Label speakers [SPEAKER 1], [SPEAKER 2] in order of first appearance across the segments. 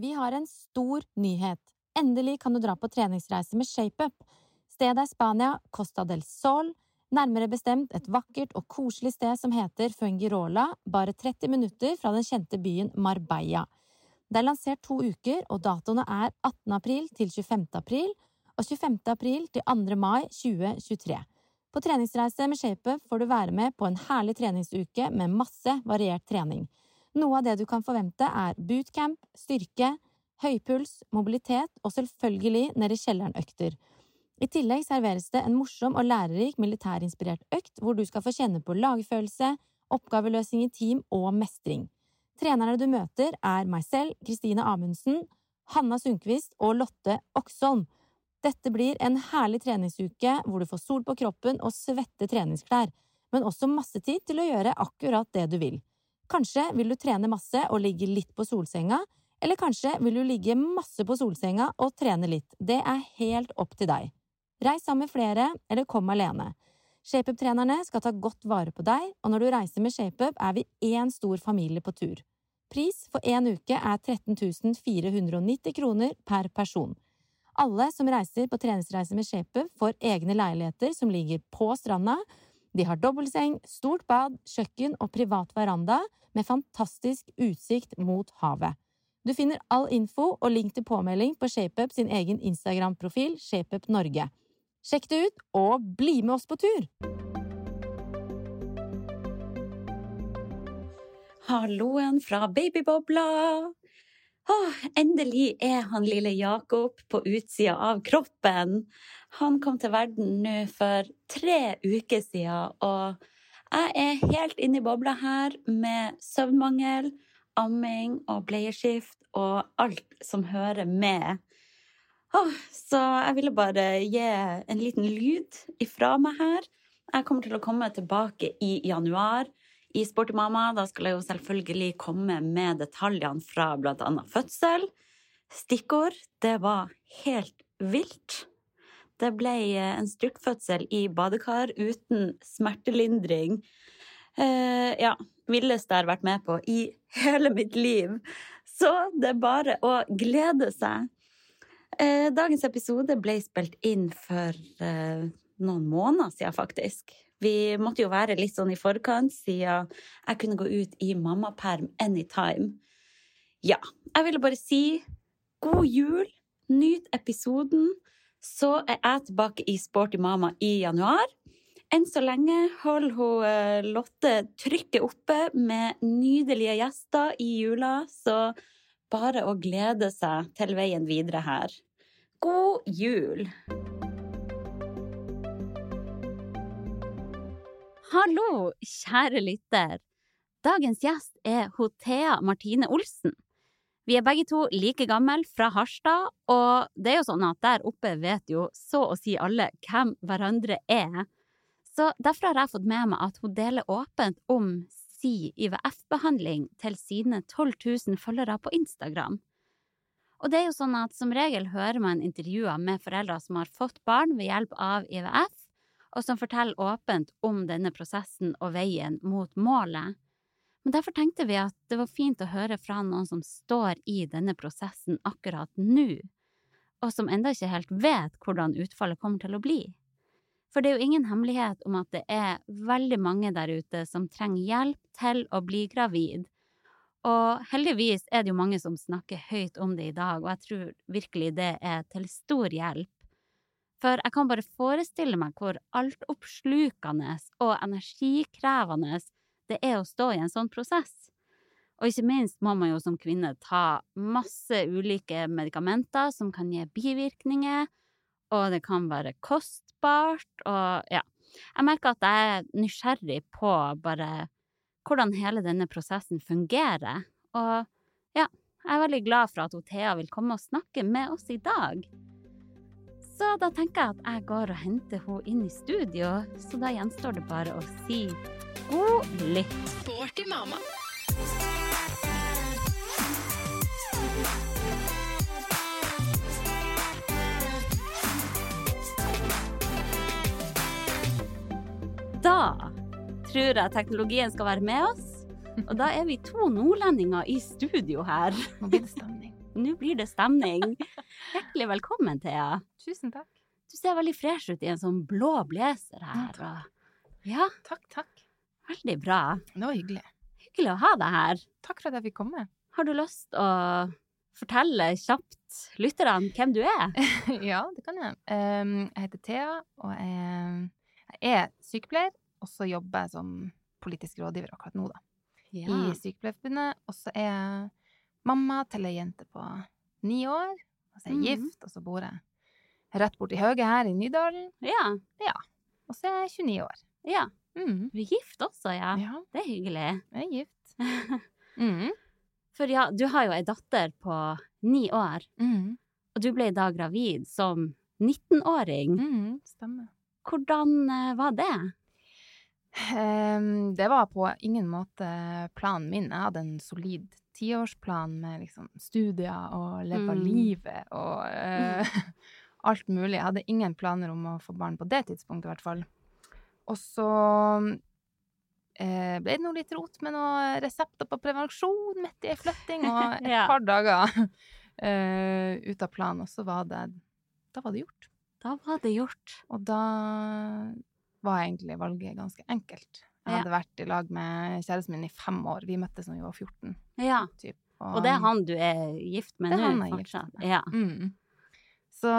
[SPEAKER 1] Vi har en stor nyhet. Endelig kan du dra på treningsreise med ShapeUp. Stedet er Spania, Costa del Sol. Nærmere bestemt et vakkert og koselig sted som heter Fungirola, bare 30 minutter fra den kjente byen Marbella. Det er lansert to uker, og datoene er 18. april til 25. april og 25. april til 2. mai 2023. På treningsreise med ShapeUp får du være med på en herlig treningsuke med masse variert trening. Noe av det du kan forvente, er bootcamp, styrke, høypuls, mobilitet og selvfølgelig nede i kjelleren-økter. I tillegg serveres det en morsom og lærerik militærinspirert økt hvor du skal få kjenne på lagfølelse, oppgaveløsning i team og mestring. Trenerne du møter, er meg selv, Kristine Amundsen, Hanna Sundquist og Lotte Oksholm. Dette blir en herlig treningsuke hvor du får sol på kroppen og svette treningsklær, men også masse tid til å gjøre akkurat det du vil. Kanskje vil du trene masse og ligge litt på solsenga, eller kanskje vil du ligge masse på solsenga og trene litt. Det er helt opp til deg. Reis sammen med flere, eller kom alene. ShapeUp-trenerne skal ta godt vare på deg, og når du reiser med ShapeUp, er vi én stor familie på tur. Pris for én uke er 13 490 kroner per person. Alle som reiser på treningsreise med ShapeUp, får egne leiligheter som ligger på stranda. De har dobbeltseng, stort bad, kjøkken og privat veranda med fantastisk utsikt mot havet. Du finner all info og link til påmelding på ShapeUp sin egen Instagram-profil ShapeUp Norge. Sjekk det ut, og bli med oss på tur!
[SPEAKER 2] Halloen fra babybobla! Åh, endelig er han lille Jakob på utsida av kroppen. Han kom til verden nå for tre uker siden, og jeg er helt inne i bobla her med søvnmangel, amming og bleieskift og alt som hører med. Oh, så jeg ville bare gi en liten lyd ifra meg her. Jeg kommer til å komme tilbake i januar i Sporty mamma. Da skal jeg jo selvfølgelig komme med detaljene fra annet fødsel. Stikkord det var helt vilt. Det ble en styrtfødsel i badekar uten smertelindring. Eh, ja, villeste jeg har vært med på i hele mitt liv. Så det er bare å glede seg. Eh, dagens episode ble spilt inn for eh, noen måneder siden, faktisk. Vi måtte jo være litt sånn i forkant, siden jeg kunne gå ut i mammaperm anytime. Ja, jeg ville bare si god jul, nyt episoden. Så er jeg tilbake i Sporty mama i januar. Enn så lenge holder hun eh, Lotte trykket oppe med nydelige gjester i jula, så bare å glede seg til veien videre her. God jul! Hallo, kjære lytter. Dagens gjest er Thea Martine Olsen. Vi er begge to like gamle fra Harstad, og det er jo sånn at der oppe vet jo så å si alle hvem hverandre er. Så derfor har jeg fått med meg at hun deler åpent om si IVF-behandling til sine 12 000 følgere på Instagram. Og det er jo sånn at som regel hører man intervjuer med foreldre som har fått barn ved hjelp av IVF, og som forteller åpent om denne prosessen og veien mot målet. Men derfor tenkte vi at det var fint å høre fra noen som står i denne prosessen akkurat nå, og som enda ikke helt vet hvordan utfallet kommer til å bli. For det er jo ingen hemmelighet om at det er veldig mange der ute som trenger hjelp til å bli gravid. Og heldigvis er det jo mange som snakker høyt om det i dag, og jeg tror virkelig det er til stor hjelp. For jeg kan bare forestille meg hvor altoppslukende og energikrevende det er å stå i en sånn prosess. Og ikke minst må man jo som kvinne ta masse ulike medikamenter som kan gi bivirkninger, og det kan være kostbart, og ja. Jeg merker at jeg er nysgjerrig på bare hvordan hele denne prosessen fungerer. Og ja, jeg er veldig glad for at Thea vil komme og snakke med oss i dag. Så da tenker jeg at jeg går og henter henne inn i studio, så da gjenstår det bare å si god lytt.
[SPEAKER 3] Sporty mamma.
[SPEAKER 2] Da tror jeg teknologien skal være med oss. Og da er vi to nordlendinger i studio her.
[SPEAKER 4] Nå blir det stemning.
[SPEAKER 2] Nå blir det stemning. Hjertelig velkommen, Thea.
[SPEAKER 4] Tusen takk.
[SPEAKER 2] Du ser veldig fresh ut i en sånn blå blazer her. Og ja,
[SPEAKER 4] Takk, takk.
[SPEAKER 2] veldig bra.
[SPEAKER 4] Det var hyggelig.
[SPEAKER 2] Hyggelig å ha deg her.
[SPEAKER 4] Takk for at jeg fikk komme.
[SPEAKER 2] Har du lyst å fortelle kjapt lytterne hvem du er?
[SPEAKER 4] ja, det kan jeg. Jeg heter Thea, og jeg, er sykepleier, og så jobber jeg som politisk rådgiver akkurat nå, da. I Sykepleierforbundet. Og så er jeg mamma til ei jente på ni år. Og så er jeg
[SPEAKER 2] Mhm.
[SPEAKER 4] gift, og så bor jeg rett borti Høge her i Nydalen.
[SPEAKER 2] Ja.
[SPEAKER 4] Og så er jeg 29 år.
[SPEAKER 2] ja.
[SPEAKER 4] Mm.
[SPEAKER 2] Du er gift også, ja.
[SPEAKER 4] Ja,
[SPEAKER 2] Det er hyggelig.
[SPEAKER 4] jeg er gift. Mm.
[SPEAKER 2] For ja, du har jo ei datter på ni år,
[SPEAKER 4] Mm.
[SPEAKER 2] og du ble da gravid som 19-åring.
[SPEAKER 4] Mm. Stemmer.
[SPEAKER 2] Hvordan eh, var det?
[SPEAKER 4] Ehm, det var på ingen måte planen min. Jeg hadde en solid tiårsplan med liksom studier og leve
[SPEAKER 2] Mm.
[SPEAKER 4] livet og uh, alt mulig. Jeg hadde ingen planer om å få barn på det tidspunktet, i hvert fall. Og så eh, ble det noe litt rot med noen resepter på prevensjon midt i ei flytting, og et
[SPEAKER 2] Ja.
[SPEAKER 4] par dager eh, ut av planen, og så var det Da var det gjort.
[SPEAKER 2] Da var det gjort.
[SPEAKER 4] Og da var egentlig valget ganske enkelt. Jeg hadde vært i lag med kjæresten min i fem år. Vi møttes da vi var 14.
[SPEAKER 2] Ja.
[SPEAKER 4] Typ.
[SPEAKER 2] Og det er han du er gift med nå? fortsatt?
[SPEAKER 4] med.
[SPEAKER 2] Ja.
[SPEAKER 4] Mm. Så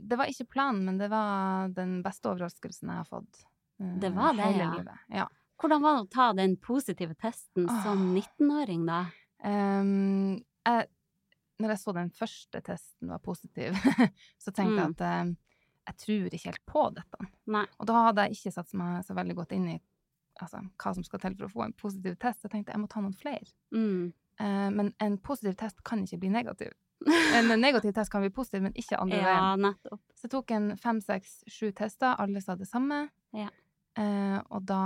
[SPEAKER 4] det var ikke planen, men det var den beste overraskelsen jeg har fått. Uh,
[SPEAKER 2] Det var det, ja.
[SPEAKER 4] livet. Ja.
[SPEAKER 2] Hvordan var det å ta den positive testen
[SPEAKER 4] Åh.
[SPEAKER 2] som 19-åring, da?
[SPEAKER 4] Um, jeg, når jeg så den første testen var positiv, så tenkte jeg
[SPEAKER 2] Mm.
[SPEAKER 4] at eh, jeg tror ikke helt på dette.
[SPEAKER 2] Nei.
[SPEAKER 4] Og da hadde jeg ikke satt meg så veldig godt inn i altså, hva som skal til for å få en positiv test. Jeg tenkte jeg må ta noen flere.
[SPEAKER 2] Mm.
[SPEAKER 4] Eh, men en positiv test kan ikke bli negativ. En negativ test kan bli positiv, men ikke andre veien.
[SPEAKER 2] Ja, nettopp.
[SPEAKER 4] Så jeg tok en fem, seks, sju tester. Alle sa det samme.
[SPEAKER 2] Ja.
[SPEAKER 4] Eh, og da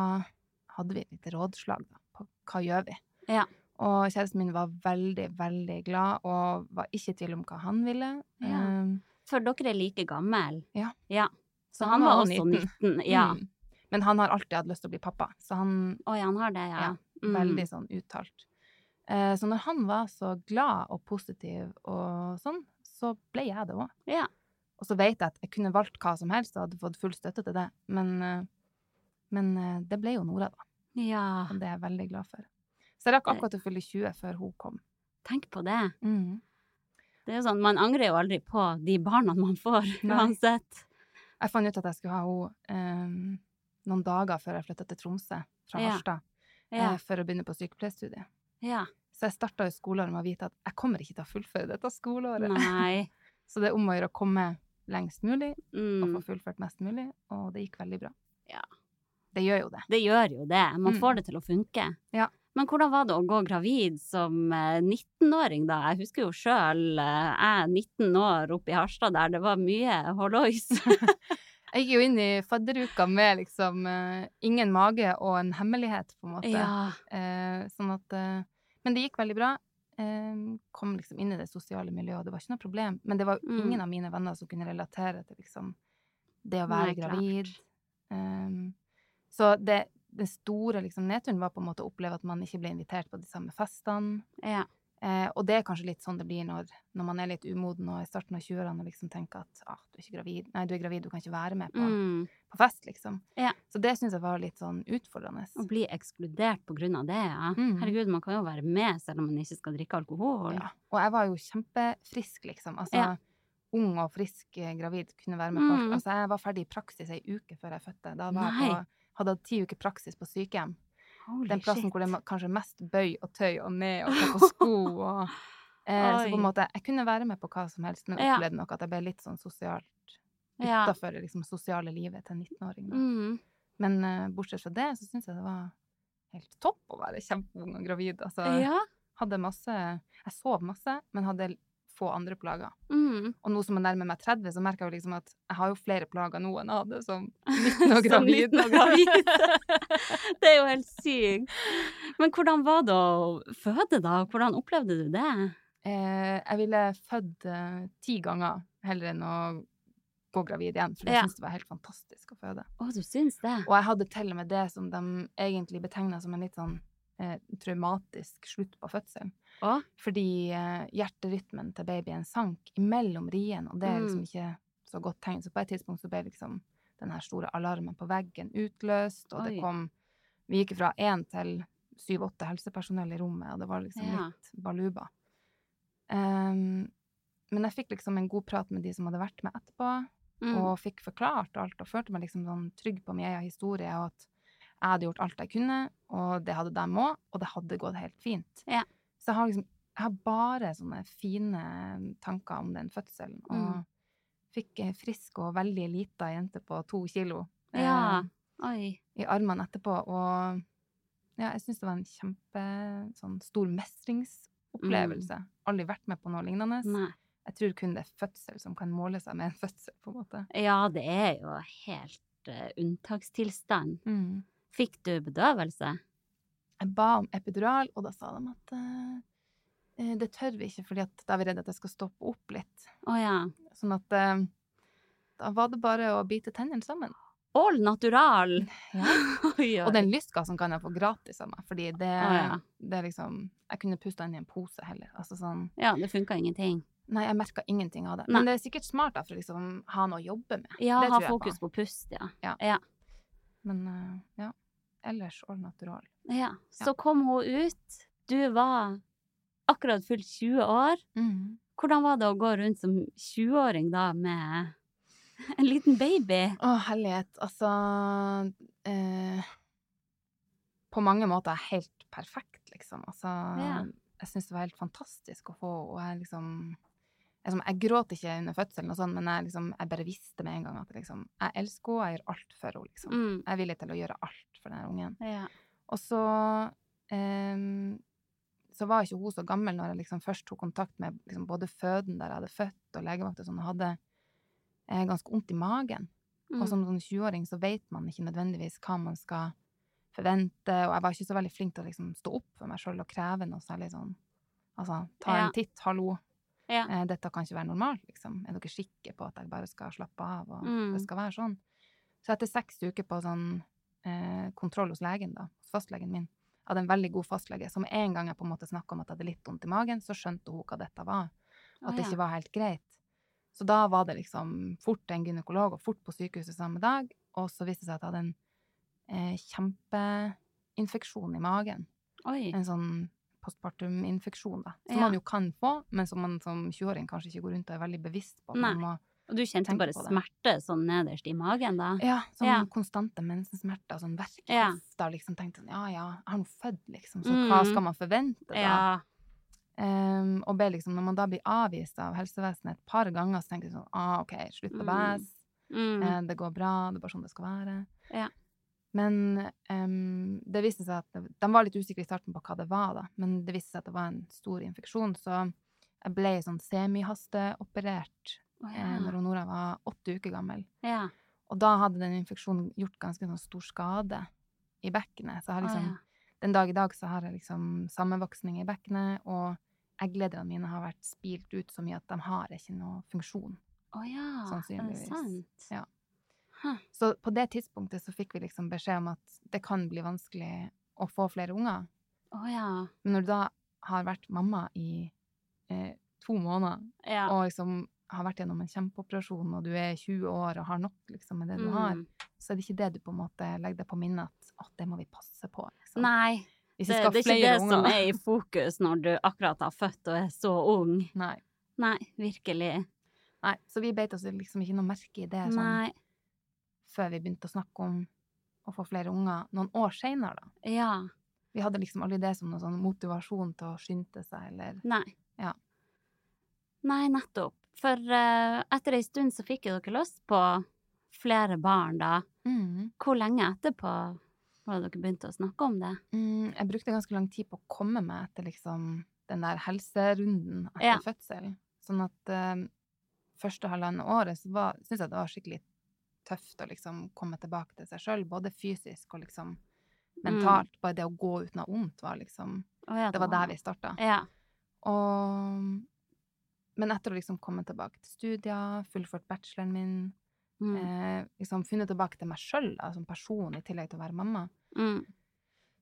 [SPEAKER 4] hadde vi litt rådslag da, på hva gjør vi.
[SPEAKER 2] Ja.
[SPEAKER 4] Og kjæresten min var veldig, veldig glad, og var ikke i tvil om hva han ville.
[SPEAKER 2] Ja.
[SPEAKER 4] Eh,
[SPEAKER 2] For dere er like gamle.
[SPEAKER 4] Ja.
[SPEAKER 2] ja. Så han var også 19. Ja.
[SPEAKER 4] Mm. Men han har alltid hatt lyst til å bli pappa, så han
[SPEAKER 2] Oi, han har det, ja.
[SPEAKER 4] Ja,
[SPEAKER 2] Mm.
[SPEAKER 4] veldig sånn uttalt. Eh, så når han var så glad og positiv og sånn, så ble jeg det òg.
[SPEAKER 2] Ja.
[SPEAKER 4] Og så vet jeg at jeg kunne valgt hva som helst og hadde fått full støtte til det, men, eh, men eh, det ble jo Nora, da.
[SPEAKER 2] ja.
[SPEAKER 4] Og det er jeg veldig glad for. Så jeg rakk akkurat å fylle 20 før hun kom.
[SPEAKER 2] Tenk på det.
[SPEAKER 4] Mm.
[SPEAKER 2] Det er jo sånn, Man angrer jo aldri på de barna man får,
[SPEAKER 4] Nei.
[SPEAKER 2] uansett.
[SPEAKER 4] Jeg fant ut at jeg skulle ha henne eh, noen dager før jeg flytta til Tromsø fra
[SPEAKER 2] Ja.
[SPEAKER 4] Harstad,
[SPEAKER 2] Ja.
[SPEAKER 4] eh, for å begynne på sykepleierstudiet.
[SPEAKER 2] ja.
[SPEAKER 4] Så jeg starta jo skoleåret med å vite at jeg kommer ikke til å fullføre dette skoleåret.
[SPEAKER 2] Nei.
[SPEAKER 4] Så det er om å gjøre å komme lengst mulig og
[SPEAKER 2] Mm.
[SPEAKER 4] få fullført mest mulig, og det gikk veldig bra.
[SPEAKER 2] Ja.
[SPEAKER 4] Det gjør jo det.
[SPEAKER 2] Det gjør jo det. Man
[SPEAKER 4] Mm.
[SPEAKER 2] får det til å funke.
[SPEAKER 4] Ja.
[SPEAKER 2] Men hvordan var det å gå gravid som eh, 19-åring, da? Jeg husker jo sjøl, jeg 19 år oppe i Harstad der, det var mye hollois.
[SPEAKER 4] Jeg gikk jo inn i fadderuka med liksom uh, ingen mage og en hemmelighet, på en måte.
[SPEAKER 2] ja.
[SPEAKER 4] Uh, sånn at uh, Men det gikk veldig bra. Kom liksom inn i det sosiale miljøet, og det var ikke noe problem. Men det var
[SPEAKER 2] Mm.
[SPEAKER 4] ingen av mine venner som kunne relatere til liksom det å være
[SPEAKER 2] Nei,
[SPEAKER 4] gravid. Um, så det, den store liksom, nedturen var på en måte å oppleve at man ikke ble invitert på de samme festene.
[SPEAKER 2] ja.
[SPEAKER 4] Eh, og det er kanskje litt sånn det blir når, når man er litt umoden og i starten av 20-årene og liksom tenker at ah, du er. Nei, du er gravid, du kan ikke være med på,
[SPEAKER 2] Mm.
[SPEAKER 4] på fest, liksom.
[SPEAKER 2] Ja.
[SPEAKER 4] Så det syns jeg var litt sånn utfordrende.
[SPEAKER 2] Å bli ekskludert på grunn av det, ja.
[SPEAKER 4] Mm.
[SPEAKER 2] Herregud, man kan jo være med selv om man ikke skal drikke alkohol.
[SPEAKER 4] Ja. Og jeg var jo kjempefrisk, liksom. Altså,
[SPEAKER 2] Ja.
[SPEAKER 4] ung og frisk eh, gravid kunne være med på.
[SPEAKER 2] Mm.
[SPEAKER 4] Altså, jeg var ferdig i praksis ei uke før jeg fødte. Da var jeg på, hadde hatt ti uker praksis på sykehjem.
[SPEAKER 2] Holy
[SPEAKER 4] Den plassen
[SPEAKER 2] shit.
[SPEAKER 4] hvor det er kanskje mest bøy og tøy og ned og ta på sko og eh, Så på en måte, jeg kunne være med på hva som helst, men opplevde nok at jeg ble litt sånn sosialt utafor det liksom, sosiale livet til en 19-åring.
[SPEAKER 2] Mm.
[SPEAKER 4] Men eh, bortsett fra det, så syns jeg det var helt topp å være kjempeung og gravid. Altså,
[SPEAKER 2] Ja.
[SPEAKER 4] hadde masse Jeg sov masse, men hadde få andre plager.
[SPEAKER 2] Mm.
[SPEAKER 4] Og nå som jeg nærmer meg 30, så merker jeg jo liksom at jeg har jo flere plager nå enn jeg hadde som 19 og
[SPEAKER 2] 19 og gravid. det er jo helt sykt. Men hvordan var det å føde, da? Hvordan opplevde du det?
[SPEAKER 4] Eh, jeg ville født eh, ti ganger heller enn å gå gravid igjen, for jeg
[SPEAKER 2] Ja.
[SPEAKER 4] syntes det var helt fantastisk å føde.
[SPEAKER 2] Å, du syns det?
[SPEAKER 4] Og jeg hadde til og med det som de egentlig betegna som en litt sånn eh, traumatisk slutt på fødselen.
[SPEAKER 2] Å?
[SPEAKER 4] Fordi eh, hjerterytmen til babyen sank imellom riene, og det er liksom
[SPEAKER 2] Mm.
[SPEAKER 4] ikke så godt tegn. Så på et tidspunkt så ble liksom den her store alarmen på veggen utløst, og
[SPEAKER 2] Oi.
[SPEAKER 4] det kom Vi gikk fra én til syv-åtte helsepersonell i rommet, og det var liksom
[SPEAKER 2] Ja.
[SPEAKER 4] litt baluba. Um, men jeg fikk liksom en god prat med de som hadde vært med etterpå,
[SPEAKER 2] Mm.
[SPEAKER 4] og fikk forklart alt, og følte meg liksom sånn trygg på min egen historie, og at jeg hadde gjort alt jeg kunne, og det hadde dem òg, og det hadde gått helt fint.
[SPEAKER 2] Ja.
[SPEAKER 4] Så jeg har liksom jeg har bare sånne fine tanker om den fødselen, og
[SPEAKER 2] Mm.
[SPEAKER 4] fikk ei frisk og veldig lita jente på to kilo
[SPEAKER 2] Ja.
[SPEAKER 4] eh, i armene etterpå, og ja, jeg syns det var en kjempe sånn stor mestringsopplevelse. Aldri vært med på noe lignende.
[SPEAKER 2] Mm. Nei.
[SPEAKER 4] Jeg tror kun det er fødsel som kan måle seg med en fødsel, på en måte.
[SPEAKER 2] Ja, det er jo helt uh, unntakstilstand. Fikk du bedøvelse?
[SPEAKER 4] Jeg ba om epidural, og da sa de at eh, det tør vi ikke, fordi da er vi redde at det skal stoppe opp litt.
[SPEAKER 2] Å ja.
[SPEAKER 4] Sånn at uh, da var det bare å bite tennene sammen.
[SPEAKER 2] All natural!
[SPEAKER 4] Ja.
[SPEAKER 2] Oi, oi.
[SPEAKER 4] Og den lystgassen kan jeg få gratis av meg, fordi det,
[SPEAKER 2] oh, ja.
[SPEAKER 4] det er liksom Jeg kunne pusta inn i en pose heller. Altså sånn
[SPEAKER 2] Ja, det funka ingenting.
[SPEAKER 4] Nei, jeg merka ingenting av det.
[SPEAKER 2] Nei.
[SPEAKER 4] Men det er sikkert smart da, for å liksom ha noe å jobbe med.
[SPEAKER 2] Ja,
[SPEAKER 4] det
[SPEAKER 2] ha
[SPEAKER 4] jeg
[SPEAKER 2] fokus på pust, ja.
[SPEAKER 4] Ja.
[SPEAKER 2] ja.
[SPEAKER 4] Men uh, ja. Ellers all natural.
[SPEAKER 2] Ja, så kom hun ut. Du var akkurat fullt 20 år. Hvordan var det å gå rundt som 20-åring da med en liten baby?
[SPEAKER 4] Å, herlighet. Altså eh, På mange måter helt perfekt, liksom. Altså
[SPEAKER 2] Ja.
[SPEAKER 4] Jeg syns det var helt fantastisk å få, og jeg liksom jeg, jeg gråt ikke under fødselen, og sånn, men jeg, liksom, jeg bare visste med en gang at liksom, jeg elsker henne, jeg gjør alt for henne. Liksom.
[SPEAKER 2] Mm.
[SPEAKER 4] Jeg er villig til å gjøre alt for den ungen.
[SPEAKER 2] Ja.
[SPEAKER 4] Og så um, så var ikke hun så gammel når jeg liksom først tok kontakt med liksom både føden der jeg hadde født, og legevakt og sånn, og hadde eh, ganske vondt i magen.
[SPEAKER 2] Mm.
[SPEAKER 4] Og som sånn 20-åring så vet man ikke nødvendigvis hva man skal forvente, og jeg var ikke så veldig flink til å liksom stå opp for meg sjøl og kreve noe særlig sånn Altså, ta
[SPEAKER 2] Ja.
[SPEAKER 4] en titt, hallo,
[SPEAKER 2] Ja.
[SPEAKER 4] eh, dette kan ikke være normalt, liksom. Er dere sikre på at jeg bare skal slappe av, og
[SPEAKER 2] Mm.
[SPEAKER 4] det skal være sånn? Så etter seks uker på sånn eh, kontroll hos legen, da, hos fastlegen min, jeg hadde en veldig god fastlege, som en gang jeg på en måte snakka om at jeg hadde litt vondt i magen, så skjønte hun hva dette var, at det ikke var helt greit. Så da var det liksom fort en gynekolog, og fort på sykehuset samme dag, og så viste det seg at jeg hadde en eh, kjempeinfeksjon i magen.
[SPEAKER 2] Oi.
[SPEAKER 4] En sånn postpartum-infeksjon, da. Som
[SPEAKER 2] Ja.
[SPEAKER 4] man jo kan få, men som man som 20-åring kanskje ikke går rundt og er veldig bevisst på. Man må,
[SPEAKER 2] Og du kjente
[SPEAKER 4] tenk
[SPEAKER 2] bare smerte sånn nederst i magen da?
[SPEAKER 4] ja, sånn
[SPEAKER 2] Ja.
[SPEAKER 4] konstante mensensmerter, sånn verk
[SPEAKER 2] Ja.
[SPEAKER 4] Da liksom tenkte sånn, ja ja, jeg har nå født, liksom, så
[SPEAKER 2] Mm.
[SPEAKER 4] hva skal man forvente da?
[SPEAKER 2] Ja.
[SPEAKER 4] Um, og ble liksom, når man da blir avvist av helsevesenet et par ganger, så tenker jeg sånn, ah, ok, slutt å bæsje.
[SPEAKER 2] Mm.
[SPEAKER 4] Uh, det går bra, det er bare sånn det skal være.
[SPEAKER 2] Ja.
[SPEAKER 4] Men um, det viste seg at det, de var litt usikre i starten på hva det var, da. Men det viste seg at det var en stor infeksjon, så jeg ble sånn semihasteoperert Eh,
[SPEAKER 2] ja.
[SPEAKER 4] når Nora var åtte uker gammel.
[SPEAKER 2] ja.
[SPEAKER 4] Og da hadde den infeksjonen gjort ganske sånn stor skade i bekkenet. Så liksom,
[SPEAKER 2] ja.
[SPEAKER 4] den dag i dag så har jeg liksom sammenvoksning i bekkenet, og egglederne mine har vært spilt ut så mye at de har ikke noe funksjon.
[SPEAKER 2] Å ja, er det sant?
[SPEAKER 4] Ja.
[SPEAKER 2] Huh.
[SPEAKER 4] Så på det tidspunktet så fikk vi liksom beskjed om at det kan bli vanskelig å få flere unger.
[SPEAKER 2] Oh, ja.
[SPEAKER 4] Men når du da har vært mamma i eh, to måneder,
[SPEAKER 2] Ja.
[SPEAKER 4] og liksom har vært gjennom en kjempeoperasjon, og du er 20 år og har nok liksom med det du har,
[SPEAKER 2] Mm.
[SPEAKER 4] så er det ikke det du på en måte legger deg på minnet at at det må vi passe på. Liksom.
[SPEAKER 2] Nei, det, det er ikke
[SPEAKER 4] det
[SPEAKER 2] det som er i fokus når du akkurat har født og er så ung.
[SPEAKER 4] Nei.
[SPEAKER 2] Nei, virkelig.
[SPEAKER 4] Nei. Så vi beit oss liksom ikke noe merke i det sånn, før vi begynte å snakke om å få flere unger noen år seinere, da.
[SPEAKER 2] Ja.
[SPEAKER 4] Vi hadde liksom aldri det som noen sånn motivasjon til å skynde seg, eller
[SPEAKER 2] Nei.
[SPEAKER 4] Ja.
[SPEAKER 2] Nei, nettopp. For uh, etter ei stund så fikk jo dere lyst på flere barn, da.
[SPEAKER 4] mm.
[SPEAKER 2] Hvor lenge etterpå Var det dere begynte å snakke om det?
[SPEAKER 4] Mm, jeg brukte ganske lang tid på å komme meg etter liksom den der helserunden etter
[SPEAKER 2] Ja.
[SPEAKER 4] fødsel. Sånn at uh, første halvannet året så syns jeg det var skikkelig tøft å liksom komme tilbake til seg sjøl, både fysisk og liksom mentalt. Bare det å gå uten å ha vondt var liksom
[SPEAKER 2] oh, ja,
[SPEAKER 4] Det var der vi starta.
[SPEAKER 2] Ja.
[SPEAKER 4] Og Men etter å liksom komme tilbake til studier, fullført bacheloren min,
[SPEAKER 2] Mm.
[SPEAKER 4] eh, liksom funnet tilbake til meg sjøl som person i tillegg til å være mamma,
[SPEAKER 2] Mm.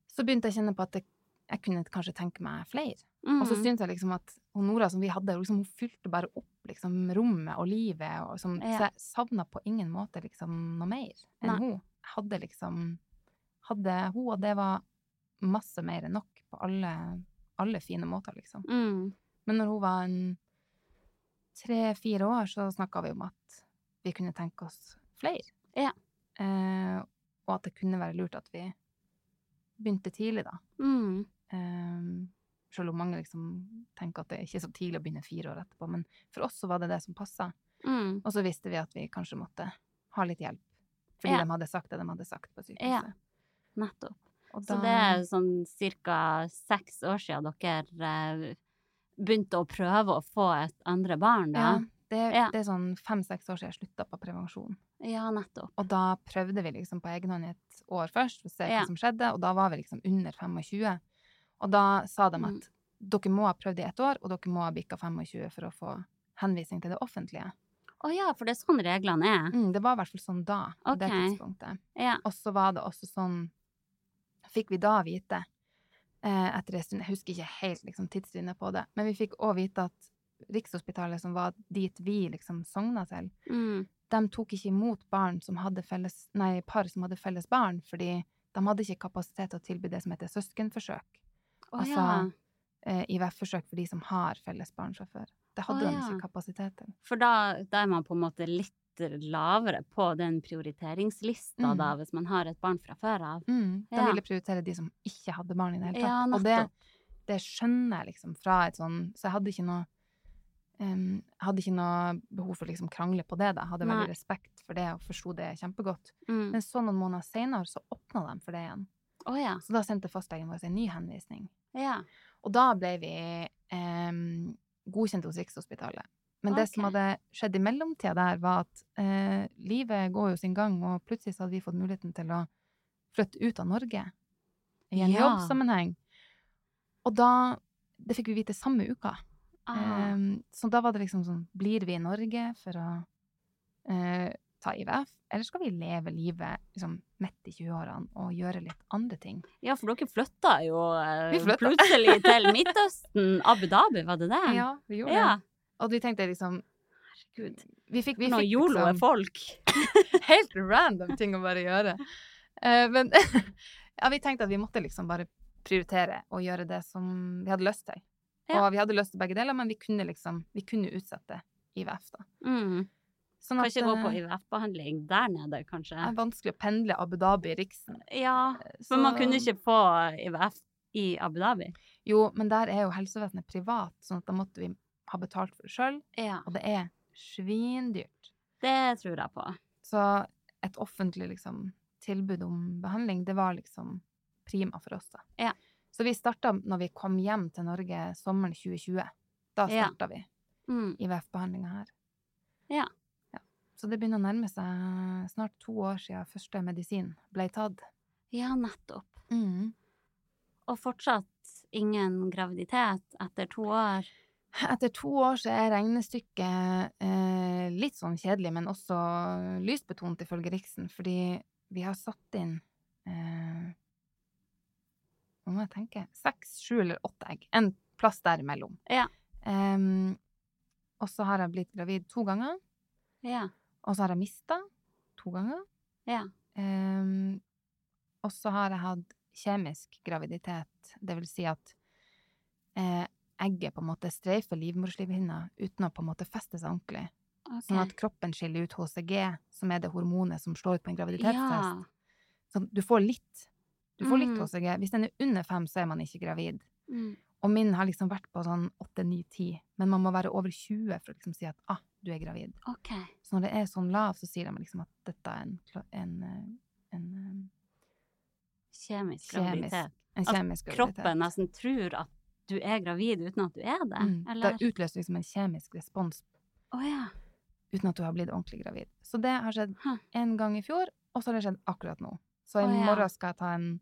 [SPEAKER 4] så begynte jeg å kjenne på at jeg, jeg kunne kanskje tenke meg flere.
[SPEAKER 2] Mm.
[SPEAKER 4] Og så syntes jeg liksom at hun Nora som vi hadde, liksom, hun fylte bare opp liksom rommet og livet, og som,
[SPEAKER 2] Ja.
[SPEAKER 4] så jeg savna på ingen måte liksom noe mer enn
[SPEAKER 2] Nei.
[SPEAKER 4] hun. Jeg hadde liksom hadde hun, og det var masse mer enn nok på alle, alle fine måter, liksom.
[SPEAKER 2] mm.
[SPEAKER 4] Men når hun var en tre-fire år, så snakka vi om at vi kunne tenke oss flere.
[SPEAKER 2] Ja.
[SPEAKER 4] Eh, og at det kunne være lurt at vi begynte tidlig, da.
[SPEAKER 2] Mm.
[SPEAKER 4] Eh, selv om mange liksom tenker at det er ikke så tidlig å begynne fire år etterpå. Men for oss så var det det som passa.
[SPEAKER 2] Mm.
[SPEAKER 4] Og så visste vi at vi kanskje måtte ha litt hjelp. Fordi
[SPEAKER 2] Ja.
[SPEAKER 4] de hadde sagt det de hadde sagt på
[SPEAKER 2] Ja.
[SPEAKER 4] sykehuset.
[SPEAKER 2] Nettopp.
[SPEAKER 4] Da...
[SPEAKER 2] Så det er sånn ca. seks år siden dere eh, begynte å prøve å få et andre barn,
[SPEAKER 4] ja, det,
[SPEAKER 2] Ja.
[SPEAKER 4] det er sånn fem-seks år siden jeg slutta på prevensjon.
[SPEAKER 2] Ja, nettopp.
[SPEAKER 4] Og da prøvde vi liksom på egen hånd et år først, for å se
[SPEAKER 2] Ja.
[SPEAKER 4] hva som skjedde, og da var vi liksom under 25. Og da sa de
[SPEAKER 2] Mm.
[SPEAKER 4] at dere må ha prøvd i ett år, og dere må ha bikka 25 for å få henvisning til det offentlige.
[SPEAKER 2] Å ja, for det er sånn reglene er.
[SPEAKER 4] Mm, det var i hvert fall sånn da, på det tidspunktet.
[SPEAKER 2] Ja.
[SPEAKER 4] Og så var det også sånn Fikk vi da vite, etter en stund Jeg husker ikke helt liksom, tidslinja på det, men vi fikk òg vite at Rikshospitalet, som var dit vi liksom sogna til,
[SPEAKER 2] Mm.
[SPEAKER 4] de tok ikke imot barn som hadde felles, nei, par som hadde felles barn, fordi de hadde ikke kapasitet til å tilby det som heter søskenforsøk.
[SPEAKER 2] Oh,
[SPEAKER 4] Altså,
[SPEAKER 2] ja.
[SPEAKER 4] Eh, IVF-forsøk for de som har felles barn fra før. Det hadde de
[SPEAKER 2] ja.
[SPEAKER 4] ikke kapasitet til.
[SPEAKER 2] For da, da er man på en måte litt lavere på den prioriteringslista,
[SPEAKER 4] Mm.
[SPEAKER 2] da, hvis man har et barn fra før av.
[SPEAKER 4] Mm, Da
[SPEAKER 2] Ja.
[SPEAKER 4] ville prioritere de som ikke hadde barn i det hele tatt.
[SPEAKER 2] Ja,
[SPEAKER 4] og det, det skjønner jeg liksom fra et sånn Så jeg hadde ikke noe um, hadde ikke noe behov for å liksom krangle på det. da. Jeg hadde
[SPEAKER 2] Nei.
[SPEAKER 4] veldig respekt for det og forsto det kjempegodt.
[SPEAKER 2] Mm.
[SPEAKER 4] Men så noen måneder senere så åpna de for det igjen.
[SPEAKER 2] Oh, ja.
[SPEAKER 4] Så da sendte fastlegen vår en ny henvisning.
[SPEAKER 2] Ja.
[SPEAKER 4] Og da ble vi um, godkjent hos Rikshospitalet. Men det som hadde skjedd i mellomtida der, var at eh, livet går jo sin gang, og plutselig så hadde vi fått muligheten til å flytte ut av Norge i en
[SPEAKER 2] Ja.
[SPEAKER 4] jobbsammenheng. Og da Det fikk vi vite samme uka.
[SPEAKER 2] Ah.
[SPEAKER 4] Eh, så da var det liksom sånn Blir vi i Norge for å eh, ta IVF, eller skal vi leve livet liksom midt i 20-årene og gjøre litt andre ting?
[SPEAKER 2] Ja, for dere flytta jo eh, plutselig til Midtøsten. Abu Dhabi, var det det?
[SPEAKER 4] Ja, vi gjorde
[SPEAKER 2] Ja.
[SPEAKER 4] det. Og vi tenkte liksom
[SPEAKER 2] Herregud.
[SPEAKER 4] Vi fikk, vi fikk
[SPEAKER 2] er
[SPEAKER 4] liksom
[SPEAKER 2] folk.
[SPEAKER 4] helt random ting å bare gjøre. Uh, men ja, vi tenkte at vi måtte liksom bare prioritere og gjøre det som vi hadde lyst til.
[SPEAKER 2] Ja.
[SPEAKER 4] Og vi hadde lyst til begge deler, men vi kunne liksom vi kunne utsette IVF, da.
[SPEAKER 2] Mm.
[SPEAKER 4] Sånn
[SPEAKER 2] Kan ikke gå på
[SPEAKER 4] eh,
[SPEAKER 2] IVF-behandling der nede, kanskje?
[SPEAKER 4] det er vanskelig å pendle Abu Dhabi-Riksen.
[SPEAKER 2] Ja,
[SPEAKER 4] Så-
[SPEAKER 2] men man kunne ikke få IVF i Abu Dhabi.
[SPEAKER 4] Jo, men der er jo helsevesenet privat, sånn at da måtte vi ha betalt for det sjøl,
[SPEAKER 2] Ja,
[SPEAKER 4] og det er svindyrt.
[SPEAKER 2] det tror jeg på.
[SPEAKER 4] Så et offentlig liksom, tilbud om behandling, det var liksom prima for oss. da.
[SPEAKER 2] Ja.
[SPEAKER 4] Så vi starta når vi kom hjem til Norge sommeren 2020. Da
[SPEAKER 2] Ja.
[SPEAKER 4] vi
[SPEAKER 2] Mm.
[SPEAKER 4] IVF-behandlinga her.
[SPEAKER 2] Ja.
[SPEAKER 4] Ja. Så det begynner å nærme seg snart to år siden første medisin ble tatt.
[SPEAKER 2] Ja, nettopp.
[SPEAKER 4] Mm.
[SPEAKER 2] Og fortsatt ingen graviditet etter to år.
[SPEAKER 4] Etter to år så er regnestykket eh, litt sånn kjedelig, men også lysbetont ifølge Riksen, fordi vi har satt inn eh, Hva må jeg tenke? Seks, sju eller åtte egg. En plass derimellom.
[SPEAKER 2] Ja.
[SPEAKER 4] Em, og så har jeg blitt gravid to ganger,
[SPEAKER 2] Ja.
[SPEAKER 4] og så har jeg mista to ganger.
[SPEAKER 2] Ja.
[SPEAKER 4] Og så har jeg hatt kjemisk graviditet, det vil si at eh, egget på en måte streifer livmorslimhinna uten å på en måte feste seg ordentlig.
[SPEAKER 2] Okay.
[SPEAKER 4] Sånn at kroppen skiller ut HCG, som er det hormonet som slår ut på en graviditetstest.
[SPEAKER 2] Ja.
[SPEAKER 4] Så du får litt. Du får litt
[SPEAKER 2] Mm.
[SPEAKER 4] HCG. Hvis den er under fem, så er man ikke gravid.
[SPEAKER 2] Mm.
[SPEAKER 4] Og min har liksom vært på sånn åtte, ni, ti. Men man må være over 20 for å liksom si at ah, du er gravid.
[SPEAKER 2] Okay.
[SPEAKER 4] Så når det er sånn lav, så sier de liksom at dette er en, en, en, eh, en
[SPEAKER 2] kjemisk
[SPEAKER 4] Kjemisk.
[SPEAKER 2] graviditet.
[SPEAKER 4] En
[SPEAKER 2] At
[SPEAKER 4] kjemisk graviditet.
[SPEAKER 2] Kroppen nesten tror at du er gravid uten at du er det,
[SPEAKER 4] Mm.
[SPEAKER 2] eller?
[SPEAKER 4] Det utløser liksom en kjemisk respons
[SPEAKER 2] oh, ja.
[SPEAKER 4] uten at du har blitt ordentlig gravid. Så det har skjedd
[SPEAKER 2] Huh.
[SPEAKER 4] en gang i fjor, og så har det skjedd akkurat nå. Så i
[SPEAKER 2] oh, ja.
[SPEAKER 4] morgen skal jeg ta en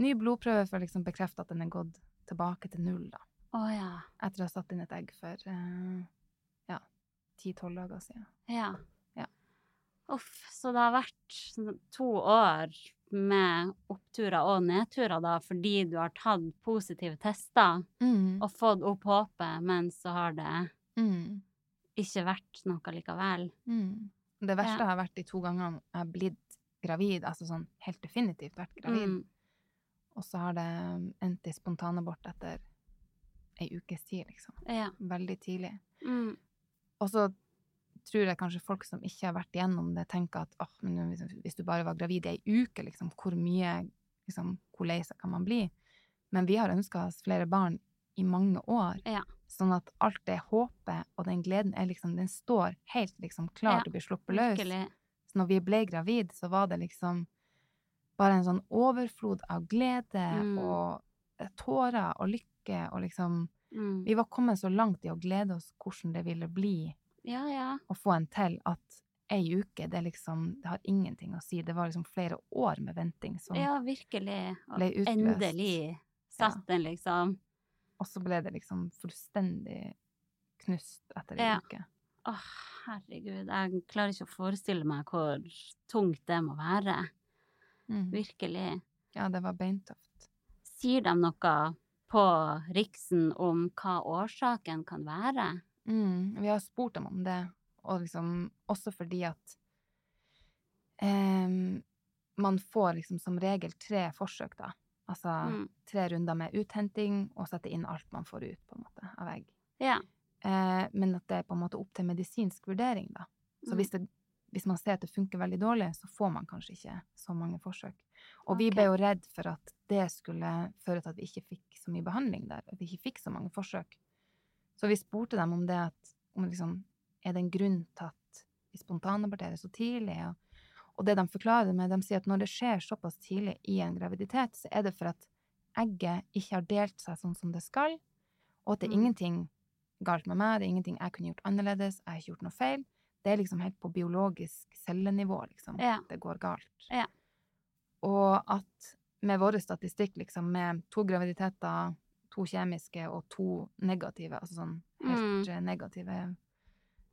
[SPEAKER 4] ny blodprøve for å liksom bekrefte at den er gått tilbake til null, da.
[SPEAKER 2] Oh, ja.
[SPEAKER 4] Etter å ha satt inn et egg for eh, ja, ti-tolv dager siden.
[SPEAKER 2] Ja.
[SPEAKER 4] Ja.
[SPEAKER 2] Uff, så det har vært sånn to år med oppturer og nedturer, da, fordi du har tatt positive tester
[SPEAKER 4] Mm.
[SPEAKER 2] og fått opp håpet, men så har det
[SPEAKER 4] Mm.
[SPEAKER 2] ikke vært noe likevel.
[SPEAKER 4] Mm. Det verste
[SPEAKER 2] Ja.
[SPEAKER 4] har vært de to gangene jeg har blitt gravid, altså sånn helt definitivt vært gravid.
[SPEAKER 2] Mm.
[SPEAKER 4] Og så har det endt i spontanabort etter ei ukes tid, liksom.
[SPEAKER 2] Ja.
[SPEAKER 4] Veldig tidlig.
[SPEAKER 2] Mm.
[SPEAKER 4] Og så tror jeg kanskje folk som ikke har vært igjennom det, tenker at oh, men hvis, hvis du bare var gravid i ei uke, liksom, hvor mye liksom, Hvor lei seg kan man bli? Men vi har ønska oss flere barn i mange år.
[SPEAKER 2] Ja.
[SPEAKER 4] Sånn at alt det håpet og den gleden er liksom, den står helt liksom klar
[SPEAKER 2] Ja,
[SPEAKER 4] til å bli sluppet løs.
[SPEAKER 2] Virkelig.
[SPEAKER 4] Så når vi ble gravid, så var det liksom bare en sånn overflod av glede
[SPEAKER 2] Mm.
[SPEAKER 4] og eh, tårer og lykke og liksom
[SPEAKER 2] Mm.
[SPEAKER 4] Vi var kommet så langt i å glede oss hvordan det ville bli
[SPEAKER 2] Ja, ja.
[SPEAKER 4] å få en til at ei uke, det liksom Det har ingenting å si. Det var liksom flere år med venting som
[SPEAKER 2] Ja, virkelig. Og
[SPEAKER 4] ble utløst.
[SPEAKER 2] endelig satt den, liksom.
[SPEAKER 4] Og så ble det liksom fullstendig knust etter ei uke.
[SPEAKER 2] Å, herregud. Jeg klarer ikke å forestille meg hvor tungt det må være.
[SPEAKER 4] Mm.
[SPEAKER 2] Virkelig.
[SPEAKER 4] Ja, det var beintøft.
[SPEAKER 2] Sier de noe på Riksen om hva årsaken kan være?
[SPEAKER 4] Mm, vi har spurt dem om det, og liksom også fordi at um, man får liksom som regel tre forsøk, da. Altså
[SPEAKER 2] Mm.
[SPEAKER 4] tre runder med uthenting, og sette inn alt man får ut, på en måte, av egg.
[SPEAKER 2] Ja.
[SPEAKER 4] Eh, men at det er på en måte opp til medisinsk vurdering, da. Så
[SPEAKER 2] Mm.
[SPEAKER 4] hvis, det, hvis man ser at det funker veldig dårlig, så får man kanskje ikke så mange forsøk. Og vi ble jo redd for at det skulle føre til at vi ikke fikk så mye behandling der, at vi ikke fikk så mange forsøk. Så vi spurte dem om det at om liksom, er det en grunn til at vi spontanaborterer så tidlig? Og, og det de forklarer det med, de sier at når det skjer såpass tidlig i en graviditet, så er det for at egget ikke har delt seg sånn som det skal, og at det er
[SPEAKER 2] Mm.
[SPEAKER 4] ingenting galt med meg, det er ingenting jeg kunne gjort annerledes, jeg har ikke gjort noe feil. Det er liksom helt på biologisk cellenivå, liksom,
[SPEAKER 2] Ja.
[SPEAKER 4] det går galt.
[SPEAKER 2] Ja.
[SPEAKER 4] Og at med vår statistikk, liksom, med to graviditeter, to kjemiske og to negative, altså sånn helt mm. negative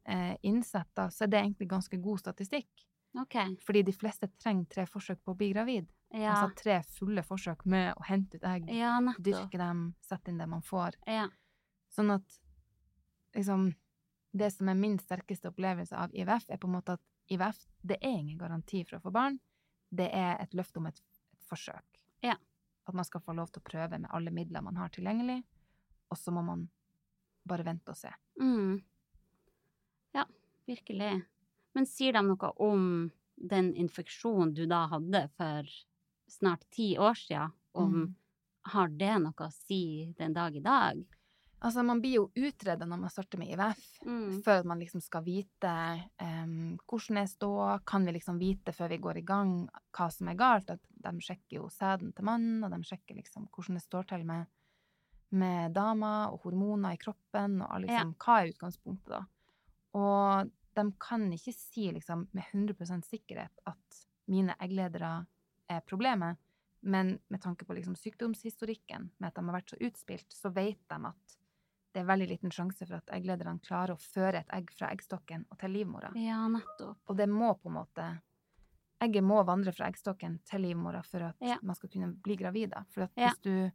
[SPEAKER 4] eh, innsett, da, så er det egentlig ganske god statistikk.
[SPEAKER 2] Okay.
[SPEAKER 4] Fordi de fleste trenger tre forsøk på å bli gravid.
[SPEAKER 2] Ja.
[SPEAKER 4] Altså tre fulle forsøk med å hente ut egg,
[SPEAKER 2] Ja,
[SPEAKER 4] dyrke dem, sette inn det man får.
[SPEAKER 2] Ja.
[SPEAKER 4] Sånn at liksom Det som er min sterkeste opplevelse av IVF, er på en måte at IVF det er ingen garanti for å få barn. Det er et løfte om et, et forsøk.
[SPEAKER 2] Ja.
[SPEAKER 4] At man skal få lov til å prøve med alle midler man har tilgjengelig, og så må man bare vente og se.
[SPEAKER 2] Mm. Ja, virkelig. Men sier de noe om den infeksjonen du da hadde for snart ti år siden? Om
[SPEAKER 4] Mm.
[SPEAKER 2] har det noe å si den dag i dag?
[SPEAKER 4] Altså, man blir jo utreda når man starter med IVF,
[SPEAKER 2] Mm.
[SPEAKER 4] før at man liksom skal vite um, hvordan er ståa, kan vi liksom vite før vi går i gang hva som er galt, at de sjekker jo sæden til mannen, og de sjekker liksom hvordan det står til med, med dama og hormoner i kroppen, og liksom, hva er utgangspunktet da. Og de kan ikke si liksom med 100% sikkerhet at mine eggledere er problemet, men med tanke på liksom sykdomshistorikken, med at de har vært så utspilt, så vet de at det er veldig liten sjanse for at egglederne klarer å føre et egg fra eggstokken og til livmora.
[SPEAKER 2] Ja, nettopp.
[SPEAKER 4] Og det må på en måte Egget må vandre fra eggstokken til livmora for at
[SPEAKER 2] Ja.
[SPEAKER 4] man skal kunne bli gravid. For at
[SPEAKER 2] Ja.
[SPEAKER 4] hvis du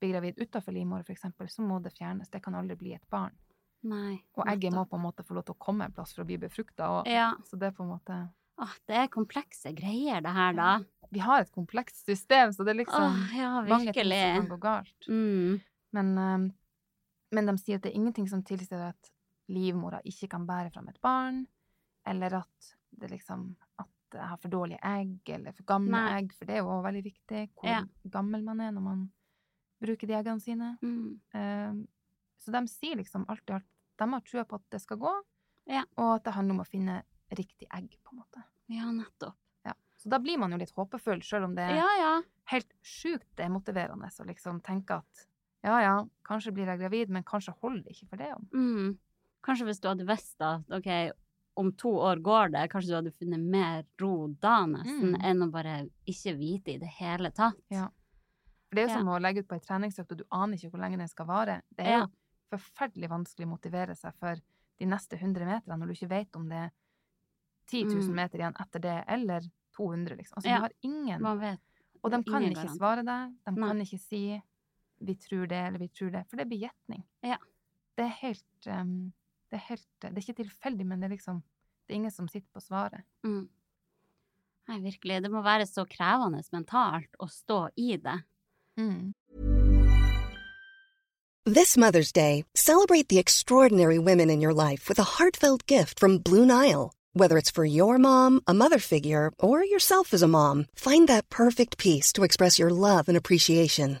[SPEAKER 4] blir gravid utafor livmora, eksempel, så må det fjernes. Det kan aldri bli et barn.
[SPEAKER 2] Nei.
[SPEAKER 4] Og egget må på en måte få lov til å komme en plass for å bli befrukta.
[SPEAKER 2] Ja.
[SPEAKER 4] Så det er på en måte
[SPEAKER 2] Åh, det er komplekse greier, det her, da.
[SPEAKER 4] Vi har et komplekst system, så det er liksom
[SPEAKER 2] Åh, ja,
[SPEAKER 4] mange ting som kan gå galt.
[SPEAKER 2] Mm.
[SPEAKER 4] Men, eh, men de sier at det er ingenting som tilsier at livmora ikke kan bære fram et barn, eller at det liksom at jeg har for dårlige egg, eller for gamle
[SPEAKER 2] Nei.
[SPEAKER 4] egg, for det er jo også veldig viktig hvor
[SPEAKER 2] Ja.
[SPEAKER 4] gammel man er når man bruker de eggene sine.
[SPEAKER 2] Mm.
[SPEAKER 4] Eh, så de sier liksom alt i alt De har trua på at det skal gå,
[SPEAKER 2] Ja.
[SPEAKER 4] og at det handler om å finne riktig egg, på en måte.
[SPEAKER 2] Ja, nettopp.
[SPEAKER 4] Ja. Så da blir man jo litt håpefull, sjøl om det er
[SPEAKER 2] Ja, ja.
[SPEAKER 4] helt sjukt demotiverende å liksom tenke at ja, ja, kanskje blir jeg gravid, men kanskje holder det ikke for det. om.
[SPEAKER 2] Mm. Kanskje hvis du hadde visst at ok, om to år går det, kanskje du hadde funnet mer ro da nesten,
[SPEAKER 4] Mm.
[SPEAKER 2] enn å bare ikke vite i det hele tatt.
[SPEAKER 4] Ja. For det er jo
[SPEAKER 2] Ja.
[SPEAKER 4] som å legge ut på ei treningsøkt, og du aner ikke hvor lenge den skal vare. Det er
[SPEAKER 2] Ja.
[SPEAKER 4] jo forferdelig vanskelig å motivere seg for de neste 100 meterne når du ikke vet om det er 10 000
[SPEAKER 2] Mm.
[SPEAKER 4] meter igjen etter det, eller 200, liksom. Altså,
[SPEAKER 2] Ja.
[SPEAKER 4] du har ingen
[SPEAKER 2] Man vet.
[SPEAKER 4] Og de kan ikke
[SPEAKER 2] garant.
[SPEAKER 4] svare deg. De
[SPEAKER 2] Nei.
[SPEAKER 4] kan ikke si 'vi tror det', eller 'vi tror det', for det blir gjetning.
[SPEAKER 2] Ja.
[SPEAKER 4] Det er helt um, Det er helt Det er ikke tilfeldig, men det er liksom Det er ingen som sitter på svaret.
[SPEAKER 2] Mm. Nei, virkelig. Det må være så krevende mentalt å stå i det.
[SPEAKER 4] Mm.
[SPEAKER 3] This Mother's Day, celebrate the extraordinary women in your life with a heartfelt gift from Blue Nile. Whether it's for your mom, a mother figure, or yourself as a mom, find that perfect piece to express your love and appreciation.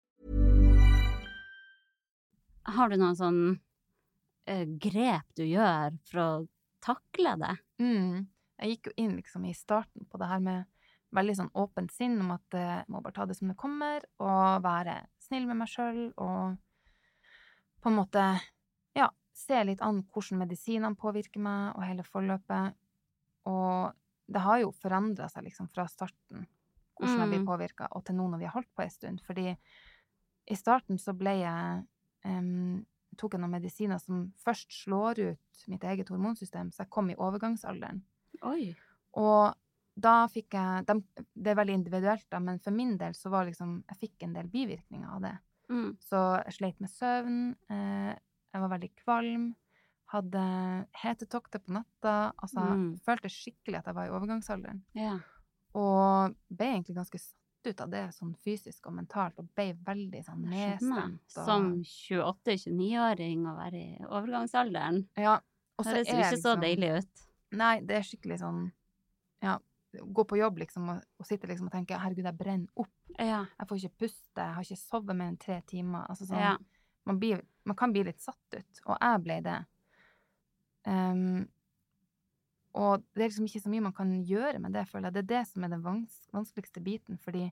[SPEAKER 2] Har du noen sånn uh, grep du gjør for å takle det?
[SPEAKER 4] Mm. Jeg gikk jo inn liksom i starten på det her med veldig sånn åpent sinn om at jeg må bare ta det som det kommer, og være snill med meg sjøl, og på en måte ja, se litt an hvordan medisinene påvirker meg, og hele forløpet. Og det har jo forandra seg liksom fra starten, hvordan jeg blir
[SPEAKER 2] Mm.
[SPEAKER 4] påvirka, og til nå når vi har holdt på en stund. Fordi i starten så ble jeg em, tok jeg noen medisiner som først slår ut mitt eget hormonsystem, så jeg kom i overgangsalderen.
[SPEAKER 2] Oi.
[SPEAKER 4] Og da fikk jeg de, Det er veldig individuelt, da, men for min del så var liksom Jeg fikk en del bivirkninger av det.
[SPEAKER 2] Mm.
[SPEAKER 4] Så jeg sleit med søvn, eh, jeg var veldig kvalm, hadde hetetokter på natta. Altså,
[SPEAKER 2] Mm.
[SPEAKER 4] følte skikkelig at jeg var i overgangsalderen.
[SPEAKER 2] Ja.
[SPEAKER 4] Og ble egentlig ganske ut av det sånn fysisk og mentalt, og ble veldig sånn nedstemt. og-
[SPEAKER 2] Som 28-29-åring å være i overgangsalderen.
[SPEAKER 4] Ja. og så er det
[SPEAKER 2] ikke så
[SPEAKER 4] liksom-
[SPEAKER 2] deilig ut.
[SPEAKER 4] Nei, det er skikkelig sånn Ja, gå på jobb liksom og, og sitte liksom og tenke herregud, jeg brenner opp.
[SPEAKER 2] Ja.
[SPEAKER 4] Jeg får ikke puste, jeg har ikke sovet mer enn tre timer. Altså sånn,
[SPEAKER 2] Ja.
[SPEAKER 4] man, blir, man kan bli litt satt ut, og jeg ble det. Ehm, og det er liksom ikke så mye man kan gjøre med det, føler jeg. Det er det som er den vans vanskeligste biten, fordi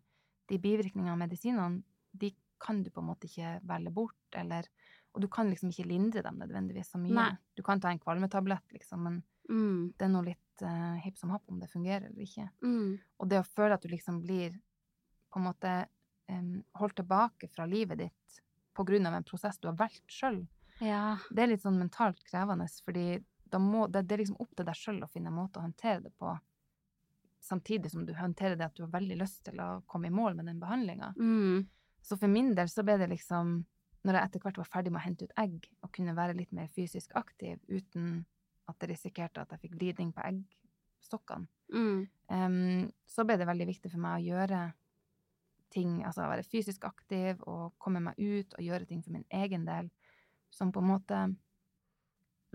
[SPEAKER 4] de bivirkningene av medisinene, de kan du på en måte ikke velge bort, eller Og du kan liksom ikke lindre dem nødvendigvis så mye.
[SPEAKER 2] Nei.
[SPEAKER 4] Du kan ta en kvalmetablett, liksom, men
[SPEAKER 2] Mm.
[SPEAKER 4] det er noe litt uh, hipp som happ om det fungerer eller ikke.
[SPEAKER 2] Mm.
[SPEAKER 4] Og det å føle at du liksom blir på en måte um, holdt tilbake fra livet ditt på grunn av en prosess du har valgt sjøl,
[SPEAKER 2] Ja.
[SPEAKER 4] det er litt sånn mentalt krevende, fordi må, det, det er liksom opp til deg sjøl å finne en måte å håndtere det på, samtidig som du håndterer det at du har veldig lyst til å komme i mål med den behandlinga.
[SPEAKER 2] Mm.
[SPEAKER 4] Så for min del så ble det liksom, når jeg etter hvert var ferdig med å hente ut egg, og kunne være litt mer fysisk aktiv uten at jeg risikerte at jeg fikk vridning på eggstokkene,
[SPEAKER 2] Mm.
[SPEAKER 4] um, så ble det veldig viktig for meg å gjøre ting, altså være fysisk aktiv og komme meg ut og gjøre ting for min egen del, som på en måte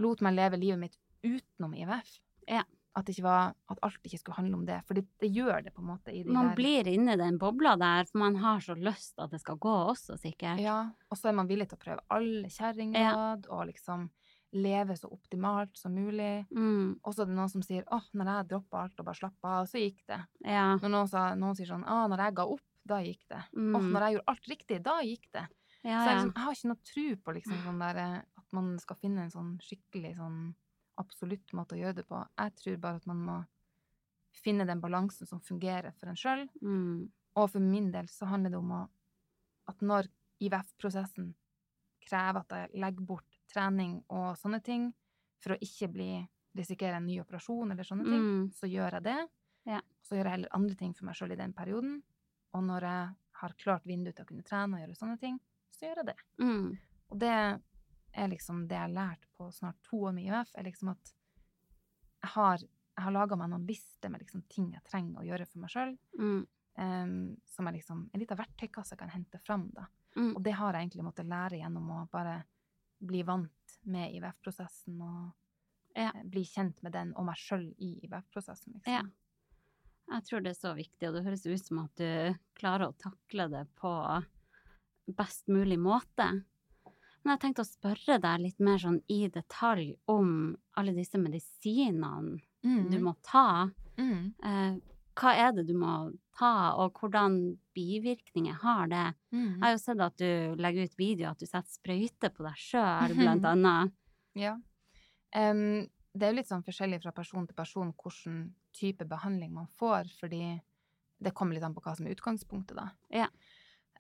[SPEAKER 4] lot meg leve livet mitt utenom IVF.
[SPEAKER 2] Ja.
[SPEAKER 4] At, ikke var, at alt ikke skulle handle om det, for det, det gjør det på en måte i de
[SPEAKER 2] Man
[SPEAKER 4] der
[SPEAKER 2] blir inni den bobla der, for man har så lyst at det skal gå også, sikkert.
[SPEAKER 4] Ja, og så er man villig til å prøve alle kjerringråd og liksom leve så optimalt som mulig.
[SPEAKER 2] Mm.
[SPEAKER 4] Og så er det noen som sier åh, når jeg droppa alt og bare slappa av, så gikk det.
[SPEAKER 2] Ja.
[SPEAKER 4] Når noen, sa, noen sier sånn ah, når jeg ga opp, da gikk det.
[SPEAKER 2] Mm.
[SPEAKER 4] Åh, når jeg gjorde alt riktig, da gikk det.
[SPEAKER 2] Ja,
[SPEAKER 4] Så jeg, liksom, jeg har ikke noe tro på liksom, sånn der, eh, man skal finne en sånn skikkelig sånn absolutt måte å gjøre det på. Jeg tror bare at man må finne den balansen som fungerer for en sjøl.
[SPEAKER 2] Mm.
[SPEAKER 4] Og for min del så handler det om å, at når IVF-prosessen krever at jeg legger bort trening og sånne ting, for å ikke bli risikere en ny operasjon eller sånne ting,
[SPEAKER 2] Mm.
[SPEAKER 4] så gjør jeg det.
[SPEAKER 2] Ja.
[SPEAKER 4] Så gjør jeg heller andre ting for meg sjøl i den perioden. Og når jeg har klart vindu til å kunne trene og gjøre sånne ting, så gjør jeg det.
[SPEAKER 2] Mm.
[SPEAKER 4] Og det er liksom det jeg har lært på snart to år med IF, er liksom at jeg har, jeg har laga meg noen lister med liksom ting jeg trenger å gjøre for meg sjøl,
[SPEAKER 2] Mm.
[SPEAKER 4] som er liksom en liten verktøykasse jeg kan hente fram, da.
[SPEAKER 2] Mm.
[SPEAKER 4] Og det har jeg egentlig måttet lære gjennom å bare bli vant med IVF-prosessen og
[SPEAKER 2] Ja.
[SPEAKER 4] eh, bli kjent med den og meg sjøl i IVF-prosessen, liksom.
[SPEAKER 2] Ja. Jeg tror det er så viktig, og det høres ut som at du klarer å takle det på best mulig måte. Men jeg tenkte å spørre deg litt mer sånn i detalj om alle disse medisinene
[SPEAKER 4] Mm.
[SPEAKER 2] du må ta.
[SPEAKER 4] Mm.
[SPEAKER 2] Eh, hva er det du må ta, og hvordan bivirkninger har det?
[SPEAKER 4] Mm.
[SPEAKER 2] Jeg har jo sett at du legger ut videoer at du setter sprøyte på deg sjøl, blant annet.
[SPEAKER 4] Ja. Um, det er jo litt sånn forskjellig fra person til person hvilken type behandling man får, fordi det kommer litt an på hva som er utgangspunktet, da.
[SPEAKER 2] Ja.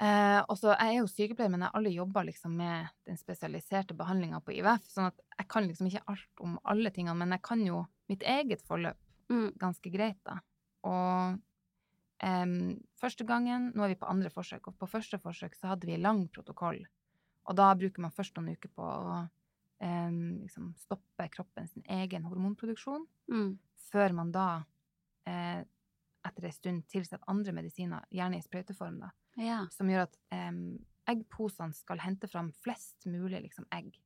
[SPEAKER 4] Eh, og så, Jeg er jo sykepleier, men jeg har aldri jobba liksom med den spesialiserte behandlinga på IVF, sånn at jeg kan liksom ikke alt om alle tingene, men jeg kan jo mitt eget forløp
[SPEAKER 2] Mm.
[SPEAKER 4] ganske greit, da. Og eh, første gangen Nå er vi på andre forsøk, og på første forsøk så hadde vi lang protokoll. Og da bruker man først noen uker på å eh, liksom stoppe kroppen sin egen hormonproduksjon,
[SPEAKER 2] Mm.
[SPEAKER 4] før man da eh, etter en stund tilsetter andre medisiner, gjerne i sprøyteform, da,
[SPEAKER 2] Ja.
[SPEAKER 4] som gjør at um, eggposene skal hente fram flest mulig liksom, egg.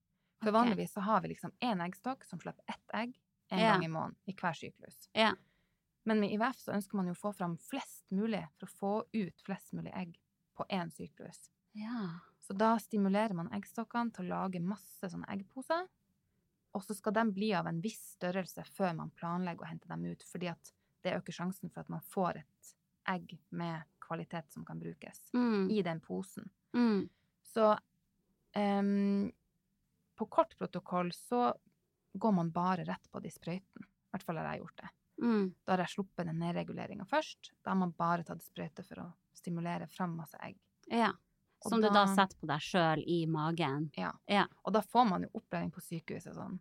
[SPEAKER 4] For vanligvis så har vi liksom én eggstokk som slipper ett egg en
[SPEAKER 2] Ja.
[SPEAKER 4] gang i måneden i hver syklus.
[SPEAKER 2] Ja.
[SPEAKER 4] Men med IVF så ønsker man jo å få fram flest mulig for å få ut flest mulig egg på én syklus.
[SPEAKER 2] ja.
[SPEAKER 4] Så da stimulerer man eggstokkene til å lage masse sånne eggposer, og så skal de bli av en viss størrelse før man planlegger å hente dem ut, fordi at det øker sjansen for at man får et egg med kvalitet som kan brukes
[SPEAKER 2] Mm.
[SPEAKER 4] i den posen.
[SPEAKER 2] Mm.
[SPEAKER 4] Så um, på kort protokoll så går man bare rett på de sprøytene. I hvert fall har jeg gjort det.
[SPEAKER 2] Mm.
[SPEAKER 4] Da har jeg sluppet den nedreguleringa først. Da har man bare tatt sprøyte for å stimulere fram masse egg.
[SPEAKER 2] Ja.
[SPEAKER 4] Som
[SPEAKER 2] Som du da
[SPEAKER 4] da-
[SPEAKER 2] setter på deg sjøl i magen.
[SPEAKER 4] Ja.
[SPEAKER 2] Ja.
[SPEAKER 4] Og da får man jo opplæring på sykehuset sånn.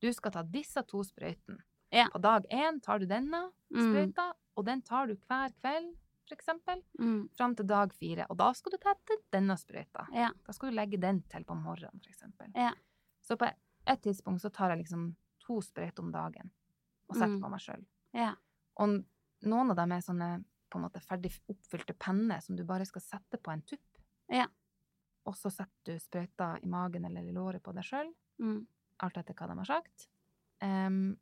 [SPEAKER 4] Du skal ta disse to sprøytene.
[SPEAKER 2] Ja.
[SPEAKER 4] På dag én tar du denne
[SPEAKER 2] Mm.
[SPEAKER 4] og den tar du hver kveld, eksempel,
[SPEAKER 2] Mm.
[SPEAKER 4] fram til dag fire. Og da skal du tette denne sprøyta.
[SPEAKER 2] Ja.
[SPEAKER 4] Da skal du legge den til på morgenen, eksempel.
[SPEAKER 2] Ja.
[SPEAKER 4] Så på et tidspunkt så tar jeg liksom to sprøyter om dagen og setter
[SPEAKER 2] Mm.
[SPEAKER 4] på meg sjøl.
[SPEAKER 2] Ja.
[SPEAKER 4] Og noen av dem er sånne på en måte ferdig oppfylte penner som du bare skal sette på en tupp.
[SPEAKER 2] Ja.
[SPEAKER 4] Og så setter du sprøyta i magen eller i låret på deg sjøl,
[SPEAKER 2] Mm.
[SPEAKER 4] alt etter hva de har sagt. Um,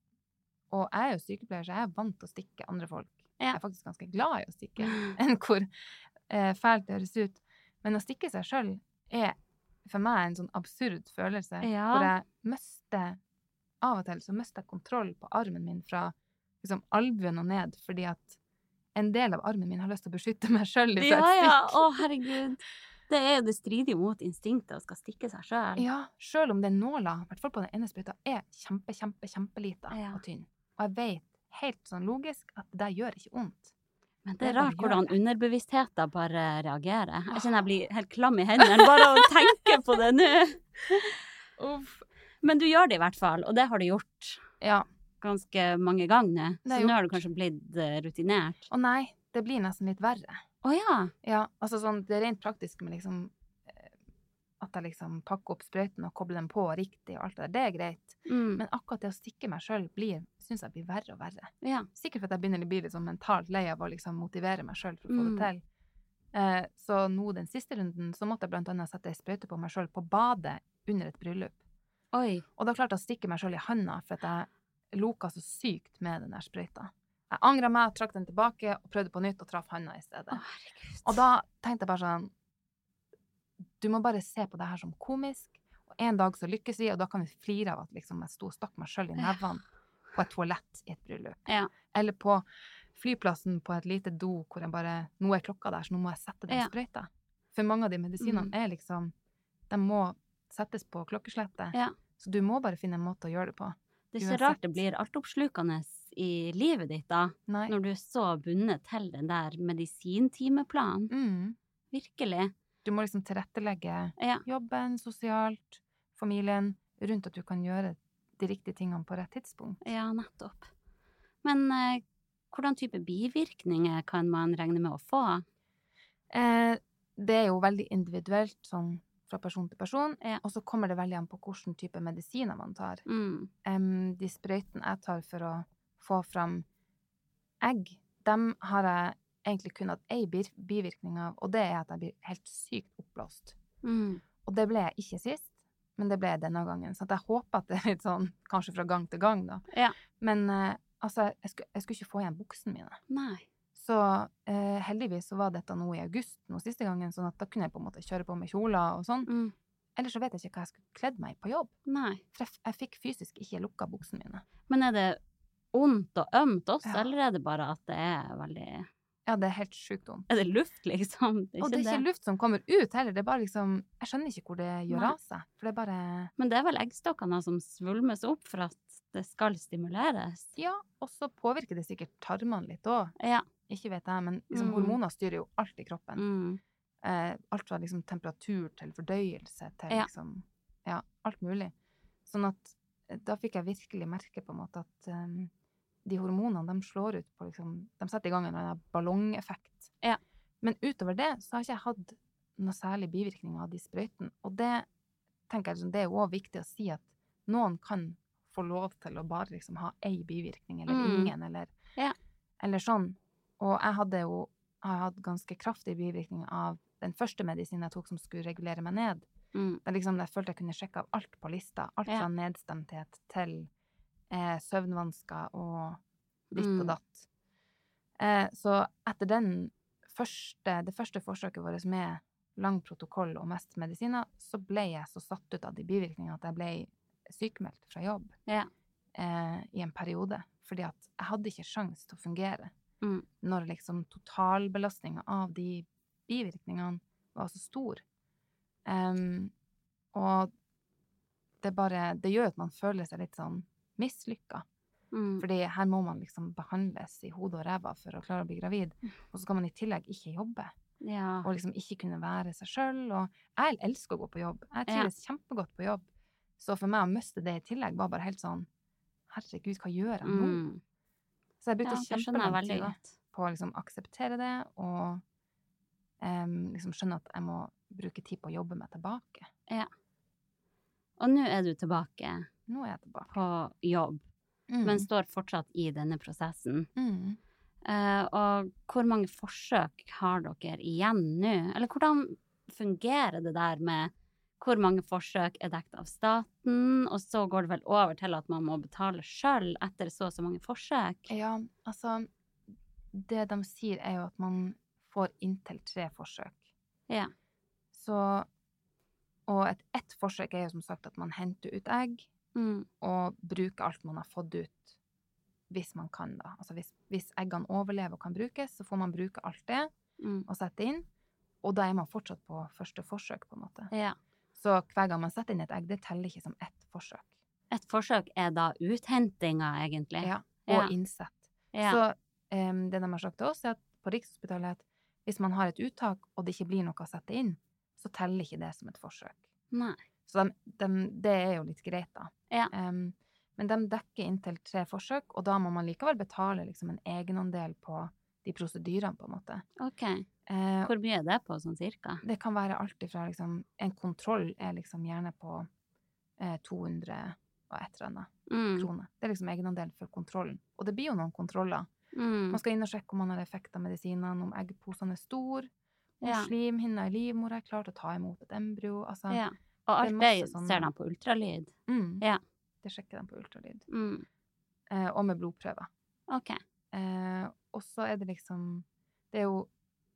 [SPEAKER 4] og jeg er jo sykepleier, så jeg er vant til å stikke andre folk.
[SPEAKER 2] Ja.
[SPEAKER 4] Jeg er faktisk ganske glad i å stikke, enn hvor eh, fælt det høres ut. Men å stikke seg sjøl er for meg en sånn absurd følelse,
[SPEAKER 2] Ja.
[SPEAKER 4] hvor jeg mister Av og til så mister jeg kontroll på armen min fra liksom albuen og ned, fordi at en del av armen min har lyst til å beskytte meg sjøl hvis
[SPEAKER 2] Ja,
[SPEAKER 4] et
[SPEAKER 2] ja. Å, herregud. Det er jo det strider mot instinktet å skal stikke seg sjøl.
[SPEAKER 4] Ja, sjøl om den nåla, i hvert fall på den ene sprøyta, er kjempe, kjempe, kjempelita
[SPEAKER 2] Ja.
[SPEAKER 4] og tynn. Og jeg vet helt sånn logisk at det gjør ikke vondt.
[SPEAKER 2] Men det er rart hvordan underbevisstheten bare reagerer. Jeg kjenner jeg blir helt klam i hendene bare av å tenke på det nå.
[SPEAKER 4] Uff.
[SPEAKER 2] Men du gjør det i hvert fall, og det har du gjort
[SPEAKER 4] Ja.
[SPEAKER 2] ganske mange ganger.
[SPEAKER 4] Er
[SPEAKER 2] Så nå har du kanskje blitt eh, rutinert.
[SPEAKER 4] Å nei, det blir nesten litt verre.
[SPEAKER 2] Å ja.
[SPEAKER 4] Ja, altså sånn, det er rent praktisk med liksom at jeg liksom pakker opp sprøytene og kobler den på riktig og alt det der, det er greit.
[SPEAKER 2] Mm.
[SPEAKER 4] Men akkurat det å stikke meg sjøl syns jeg blir verre og verre.
[SPEAKER 2] ja.
[SPEAKER 4] Sikkert for at jeg begynner å bli litt sånn mentalt lei av å liksom motivere meg sjøl for å få
[SPEAKER 2] Mm.
[SPEAKER 4] det til. Eh, så nå den siste runden så måtte jeg blant annet sette ei sprøyte på meg sjøl på badet under et bryllup.
[SPEAKER 2] Oi.
[SPEAKER 4] Og da klarte jeg å stikke meg sjøl i handa for at jeg loka så sykt med den der sprøyta. Jeg angra meg, trakk den tilbake og prøvde på nytt og traff handa i stedet.
[SPEAKER 2] Å.
[SPEAKER 4] Og da tenkte jeg bare sånn Du må bare se på det her som komisk. Og en dag så lykkes vi, og da kan vi flire av at liksom jeg sto og stakk meg sjøl i nevene på et toalett i et bryllup.
[SPEAKER 2] Ja.
[SPEAKER 4] Eller på flyplassen på et lite do hvor jeg bare Nå er klokka der, så nå må jeg sette den
[SPEAKER 2] Ja.
[SPEAKER 4] sprøyta. For mange av de medisinene
[SPEAKER 2] Mhm.
[SPEAKER 4] er liksom De må settes på klokkeslettet.
[SPEAKER 2] Ja.
[SPEAKER 4] Så du må bare finne en måte å gjøre det på.
[SPEAKER 2] Det er ikke
[SPEAKER 4] Uansett.
[SPEAKER 2] rart det blir altoppslukende i livet ditt, da.
[SPEAKER 4] Nei.
[SPEAKER 2] Når du er så bundet til den der medisintimeplanen.
[SPEAKER 4] Mm.
[SPEAKER 2] Virkelig.
[SPEAKER 4] Du må liksom tilrettelegge
[SPEAKER 2] Ja.
[SPEAKER 4] jobben, sosialt, familien, rundt at du kan gjøre de riktige tingene på rett tidspunkt.
[SPEAKER 2] Ja, nettopp. Men eh, hvordan type bivirkninger kan man regne med å få?
[SPEAKER 4] Eh, det er jo veldig individuelt sånn fra person til person,
[SPEAKER 2] Ja.
[SPEAKER 4] og så kommer det veldig an på hvilken type medisiner man tar.
[SPEAKER 2] Mm.
[SPEAKER 4] Em, de sprøytene jeg tar for å få fram egg, dem har jeg egentlig kun hatt ei bivirkning av, og det er at jeg blir helt sykt oppblåst.
[SPEAKER 2] Mm.
[SPEAKER 4] Og det ble jeg ikke sist, men det ble jeg denne gangen. Så jeg håper at det er litt sånn, kanskje fra gang til gang, da.
[SPEAKER 2] Ja.
[SPEAKER 4] Men eh, altså, jeg skulle, jeg skulle ikke få igjen buksene mine.
[SPEAKER 2] Nei.
[SPEAKER 4] Så eh, heldigvis så var dette nå i august nå siste gangen, sånn at da kunne jeg på en måte kjøre på med kjoler og sånn.
[SPEAKER 2] Mm.
[SPEAKER 4] Ellers så vet jeg ikke hva jeg skulle kledd meg på jobb.
[SPEAKER 2] Nei.
[SPEAKER 4] For jeg, jeg fikk fysisk ikke lukka buksene mine.
[SPEAKER 2] Men er det vondt og ømt også,
[SPEAKER 4] Ja.
[SPEAKER 2] eller er det bare at det er veldig
[SPEAKER 4] Ja, det er helt sjukt vondt.
[SPEAKER 2] Er det luft, liksom? Det
[SPEAKER 4] Og det er ikke luft som kommer ut heller, det er bare liksom Jeg skjønner ikke hvor det gjør
[SPEAKER 2] Nei.
[SPEAKER 4] av seg. For det er bare
[SPEAKER 2] Men det er vel eggstokkene som svulmes opp for at det skal stimuleres?
[SPEAKER 4] Ja, og så påvirker det sikkert tarmene litt òg.
[SPEAKER 2] Ja.
[SPEAKER 4] Ikke vet jeg, men liksom
[SPEAKER 2] Mm.
[SPEAKER 4] hormoner styrer jo alt i kroppen.
[SPEAKER 2] Mm.
[SPEAKER 4] Eh, alt fra liksom temperatur til fordøyelse til
[SPEAKER 2] Ja.
[SPEAKER 4] liksom Ja, alt mulig. Sånn at eh, da fikk jeg virkelig merke på en måte at eh, de hormonene, de slår ut på liksom De setter i gang en eller annen ballongeffekt.
[SPEAKER 2] Ja.
[SPEAKER 4] Men utover det så har ikke jeg hatt noe særlig bivirkning av de sprøytene. Og det tenker jeg liksom, det er òg viktig å si at noen kan få lov til å bare liksom ha ei bivirkning, eller
[SPEAKER 2] Mm.
[SPEAKER 4] ingen, eller,
[SPEAKER 2] Ja.
[SPEAKER 4] eller sånn. Og jeg hadde jo har hatt ganske kraftig bivirkning av den første medisinen jeg tok som skulle regulere meg ned.
[SPEAKER 2] Mm.
[SPEAKER 4] Det er liksom, jeg følte jeg kunne sjekke av alt på lista. Alt
[SPEAKER 2] Ja.
[SPEAKER 4] fra nedstemthet til eh, søvnvansker og ditt
[SPEAKER 2] Mm.
[SPEAKER 4] og datt. Eh, så etter den første, det første forsøket vårt med lang protokoll og mest medisiner, så ble jeg så satt ut av de bivirkningene at jeg ble sykemeldt fra jobb
[SPEAKER 2] Ja.
[SPEAKER 4] eh, i en periode. Fordi at jeg hadde ikke sjans til å fungere
[SPEAKER 2] Mm.
[SPEAKER 4] når liksom totalbelastninga av de bivirkningene var så stor. Um, og det bare Det gjør at man føler seg litt sånn mislykka.
[SPEAKER 2] Mm.
[SPEAKER 4] Fordi her må man liksom behandles i hodet og ræva for å klare å bli gravid. Og så skal man i tillegg ikke jobbe.
[SPEAKER 2] Ja.
[SPEAKER 4] Og liksom ikke kunne være seg sjøl. Og jeg elsker å gå på jobb. Jeg
[SPEAKER 2] Ja.
[SPEAKER 4] kjempegodt på jobb. Så for meg å miste det i tillegg var bare helt sånn Herregud, hva gjør jeg nå?
[SPEAKER 2] Mm.
[SPEAKER 4] Så jeg brukte
[SPEAKER 2] ja,
[SPEAKER 4] kjempelang tid på å liksom akseptere det, og um, liksom skjønne at jeg må bruke tid på å jobbe meg tilbake. Ja.
[SPEAKER 2] Og nå er du tilbake
[SPEAKER 4] Nå er jeg tilbake.
[SPEAKER 2] på jobb,
[SPEAKER 4] Mm.
[SPEAKER 2] men står fortsatt i denne prosessen.
[SPEAKER 4] Mm.
[SPEAKER 2] Uh, og hvor mange forsøk har dere igjen nå? Eller hvordan fungerer det der med hvor mange forsøk er dekket av staten, og så går det vel over til at man må betale sjøl etter så og så mange forsøk?
[SPEAKER 4] Ja, altså Det de sier, er jo at man får inntil tre forsøk.
[SPEAKER 2] Ja.
[SPEAKER 4] Så Og et ett forsøk er jo som sagt at man henter ut egg
[SPEAKER 2] Mm.
[SPEAKER 4] og bruke alt man har fått ut, hvis man kan, da. Altså hvis, hvis eggene overlever og kan brukes, så får man bruke alt det
[SPEAKER 2] Mm.
[SPEAKER 4] og sette inn. Og da er man fortsatt på første forsøk, på en måte.
[SPEAKER 2] Ja.
[SPEAKER 4] Så hver gang man setter inn et egg, det teller ikke som ett forsøk.
[SPEAKER 2] Et forsøk er da uthentinga, egentlig.
[SPEAKER 4] Ja.
[SPEAKER 2] Ja.
[SPEAKER 4] Og innsett.
[SPEAKER 2] Ja.
[SPEAKER 4] Så um, det de har sagt til oss, er at på Rikshospitalet at hvis man har et uttak, og det ikke blir noe å sette inn, så teller ikke det som et forsøk.
[SPEAKER 2] Nei.
[SPEAKER 4] Så de, de, det er jo litt greit, da.
[SPEAKER 2] Ja.
[SPEAKER 4] Um, men de dekker inntil tre forsøk, og da må man likevel betale liksom, en egenandel på de prosedyrene, på en måte.
[SPEAKER 2] OK.
[SPEAKER 4] Eh,
[SPEAKER 2] Hvor mye er det på, sånn cirka?
[SPEAKER 4] det kan være alt ifra liksom En kontroll er liksom gjerne på eh, 200 og et eller annet
[SPEAKER 2] Mm.
[SPEAKER 4] kroner. Det er liksom egenandel for kontrollen. Og det blir jo noen kontroller.
[SPEAKER 2] Mm.
[SPEAKER 4] Man skal inn og sjekke om man har effekt av medisinene, om eggposene er store, om
[SPEAKER 2] Ja.
[SPEAKER 4] slimhinna i livmora er klar til å ta imot et embryo. Altså,
[SPEAKER 2] ja. Og
[SPEAKER 4] det
[SPEAKER 2] alt det
[SPEAKER 4] masse sånne-
[SPEAKER 2] ser de på ultralyd?
[SPEAKER 4] mm,
[SPEAKER 2] Ja.
[SPEAKER 4] Det sjekker de på ultralyd.
[SPEAKER 2] Mm.
[SPEAKER 4] Eh, og med blodprøver.
[SPEAKER 2] OK.
[SPEAKER 4] Eh, og så er det liksom Det er jo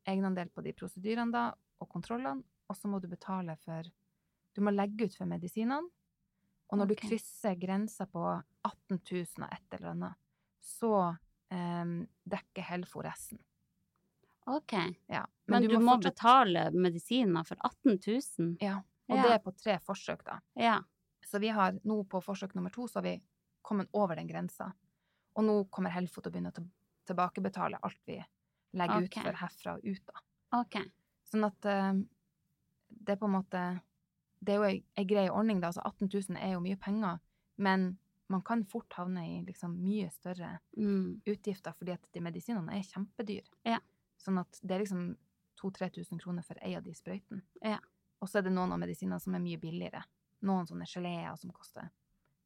[SPEAKER 4] egenandel på de prosedyrene, da, og kontrollene, og så må du betale for Du må legge ut for medisinene, og når
[SPEAKER 2] okay.
[SPEAKER 4] du krysser grensa på 18 000 og et eller annet, så eh, dekker Helfo resten.
[SPEAKER 2] OK.
[SPEAKER 4] Ja.
[SPEAKER 2] Men, du, må,
[SPEAKER 4] fortsatt-
[SPEAKER 2] betale medisiner for 18 000?
[SPEAKER 4] Ja. Og
[SPEAKER 2] Ja.
[SPEAKER 4] det er på tre forsøk, da.
[SPEAKER 2] Ja.
[SPEAKER 4] Så vi har nå på forsøk nummer to, så har vi kommet over den grensa. Og nå kommer Helfo til å begynne å tilbakebetale alt vi legger
[SPEAKER 2] okay.
[SPEAKER 4] ut for herfra og ut, da.
[SPEAKER 2] OK.
[SPEAKER 4] Sånn at uh, det er på en måte Det er jo ei, ei grei ordning, da. Altså 18 000 er jo mye penger, men man kan fort havne i liksom mye større
[SPEAKER 2] Mm.
[SPEAKER 4] utgifter, fordi at de medisinene er kjempedyr.
[SPEAKER 2] Ja.
[SPEAKER 4] Sånn at det er liksom 2000-3000 kroner for ei av de sprøytene.
[SPEAKER 2] Ja.
[SPEAKER 4] Og så er det noen av medisinene som er mye billigere. Noen sånne geleer som koster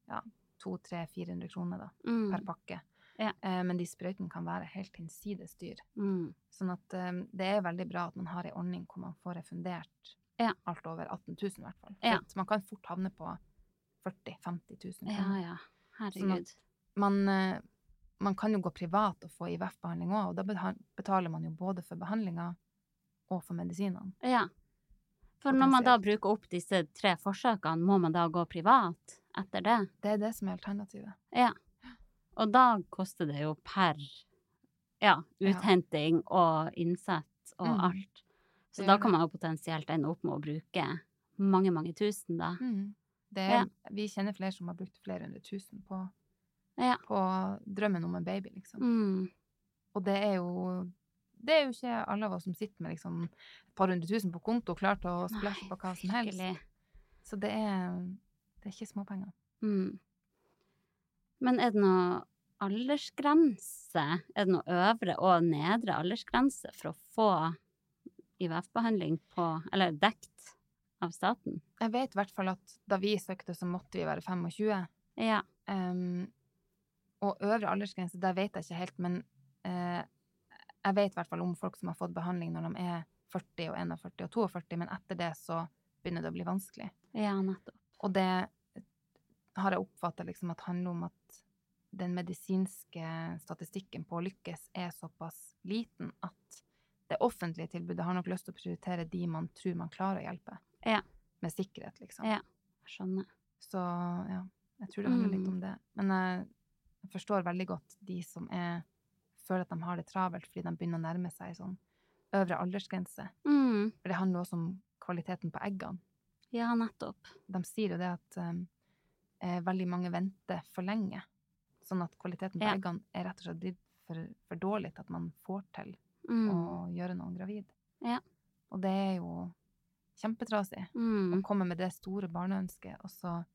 [SPEAKER 4] ja, 200-400 kroner da,
[SPEAKER 2] Mm.
[SPEAKER 4] per pakke.
[SPEAKER 2] Ja.
[SPEAKER 4] Eh, men de sprøytene kan være helt hinsides dyr.
[SPEAKER 2] Mm.
[SPEAKER 4] Sånn at eh, det er veldig bra at man har ei ordning hvor man får refundert
[SPEAKER 2] Ja.
[SPEAKER 4] alt over 18 000 i hvert fall.
[SPEAKER 2] Ja.
[SPEAKER 4] Så man kan fort havne på 40 000-50 000
[SPEAKER 2] Ja,
[SPEAKER 4] kroner.
[SPEAKER 2] ja.
[SPEAKER 4] Sånn
[SPEAKER 2] Herregud.
[SPEAKER 4] Sånn man, eh, man kan jo gå privat og få IVF-behandling òg, og da betaler man jo både for behandlinga og for medisinene.
[SPEAKER 2] Ja. For når man da bruker opp disse tre forsøkene, må man da gå privat etter det?
[SPEAKER 4] Det er det som er alternativet.
[SPEAKER 2] Ja. Og da koster det jo per ja, uthenting og innsett og
[SPEAKER 4] Mm.
[SPEAKER 2] alt. Så da kan man jo potensielt ende opp med å bruke mange, mange tusen, da.
[SPEAKER 4] Mm. Det ja. Vi kjenner flere som har brukt flere hundre tusen på,
[SPEAKER 2] Ja.
[SPEAKER 4] på drømmen om en baby, liksom.
[SPEAKER 2] Mm.
[SPEAKER 4] Og det er jo det er jo ikke alle av oss som sitter med liksom et par hundre tusen på konto, klart å splæsje på hva som helst.
[SPEAKER 2] virkelig.
[SPEAKER 4] Så det er, det er ikke småpenger.
[SPEAKER 2] Mm. Men er det noe aldersgrense? Er det noe øvre og nedre aldersgrense for å få IVF-behandling på Eller dekt av staten?
[SPEAKER 4] Jeg vet i hvert fall at da vi søkte, så måtte vi være 25.
[SPEAKER 2] Ja.
[SPEAKER 4] Um, og øvre aldersgrense, der vet jeg ikke helt, men eh, jeg vet i hvert fall om folk som har fått behandling når de er 40 og 41 og 42, men etter det så begynner det å bli vanskelig.
[SPEAKER 2] Ja, nettopp.
[SPEAKER 4] Og det har jeg oppfatta liksom at handler om at den medisinske statistikken på å lykkes er såpass liten at det offentlige tilbudet har nok lyst til å prioritere de man tror man klarer å hjelpe.
[SPEAKER 2] Ja.
[SPEAKER 4] Med sikkerhet, liksom.
[SPEAKER 2] Ja. Skjønner.
[SPEAKER 4] Så ja, jeg tror det handler litt
[SPEAKER 2] Mm.
[SPEAKER 4] om det. Men jeg forstår veldig godt de som er, føler at de har det travelt fordi de begynner å nærme seg sånn øvre aldersgrense.
[SPEAKER 2] Mm.
[SPEAKER 4] For det handler også om kvaliteten på eggene.
[SPEAKER 2] Ja, nettopp.
[SPEAKER 4] De sier jo det at um, eh, veldig mange venter for lenge. Sånn at kvaliteten på
[SPEAKER 2] Ja.
[SPEAKER 4] eggene er rett og slett blitt for, for dårlig til at man får til
[SPEAKER 2] Mm.
[SPEAKER 4] å gjøre noen gravid.
[SPEAKER 2] Ja.
[SPEAKER 4] Og det er jo kjempetrasig å
[SPEAKER 2] Mm.
[SPEAKER 4] komme med det store barneønsket, og så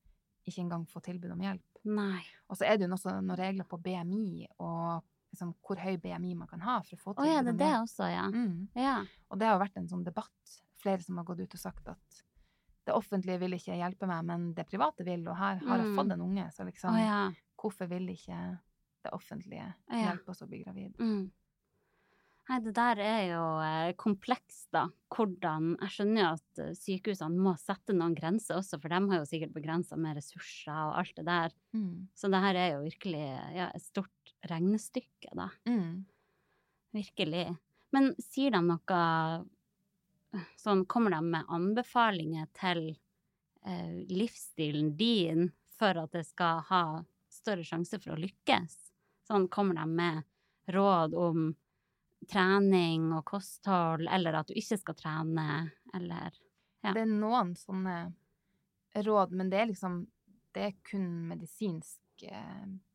[SPEAKER 4] ikke engang få tilbud om hjelp.
[SPEAKER 2] Nei.
[SPEAKER 4] Og så er det jo noe, noen regler på BMI og liksom hvor høy BMI man kan ha for å få
[SPEAKER 2] Å ja, det er det også, ja.
[SPEAKER 4] Mm.
[SPEAKER 2] Ja.
[SPEAKER 4] Og det har vært en sånn debatt. Flere som har gått ut og sagt at det offentlige vil ikke hjelpe meg, men det private vil, og her har jeg
[SPEAKER 2] Mm.
[SPEAKER 4] fått en unge, så liksom
[SPEAKER 2] oh, ja.
[SPEAKER 4] Hvorfor vil ikke det offentlige hjelpe oss å bli gravid?
[SPEAKER 2] Mm. Nei, det der er jo eh, komplekst, da. Hvordan Jeg skjønner jo at eh, sykehusene må sette noen grenser også, for de har jo sikkert begrensa med ressurser og alt det der.
[SPEAKER 4] Mm.
[SPEAKER 2] Så det her er jo virkelig ja, et stort regnestykke, da.
[SPEAKER 4] Mm.
[SPEAKER 2] Virkelig. Men sier de noe Sånn, kommer de med anbefalinger til eh, livsstilen din for at det skal ha større sjanse for å lykkes? Sånn, kommer de med råd om trening og kosthold, eller at du ikke skal trene, eller Ja.
[SPEAKER 4] Det er noen sånne råd, men det er liksom Det er kun medisinsk eh,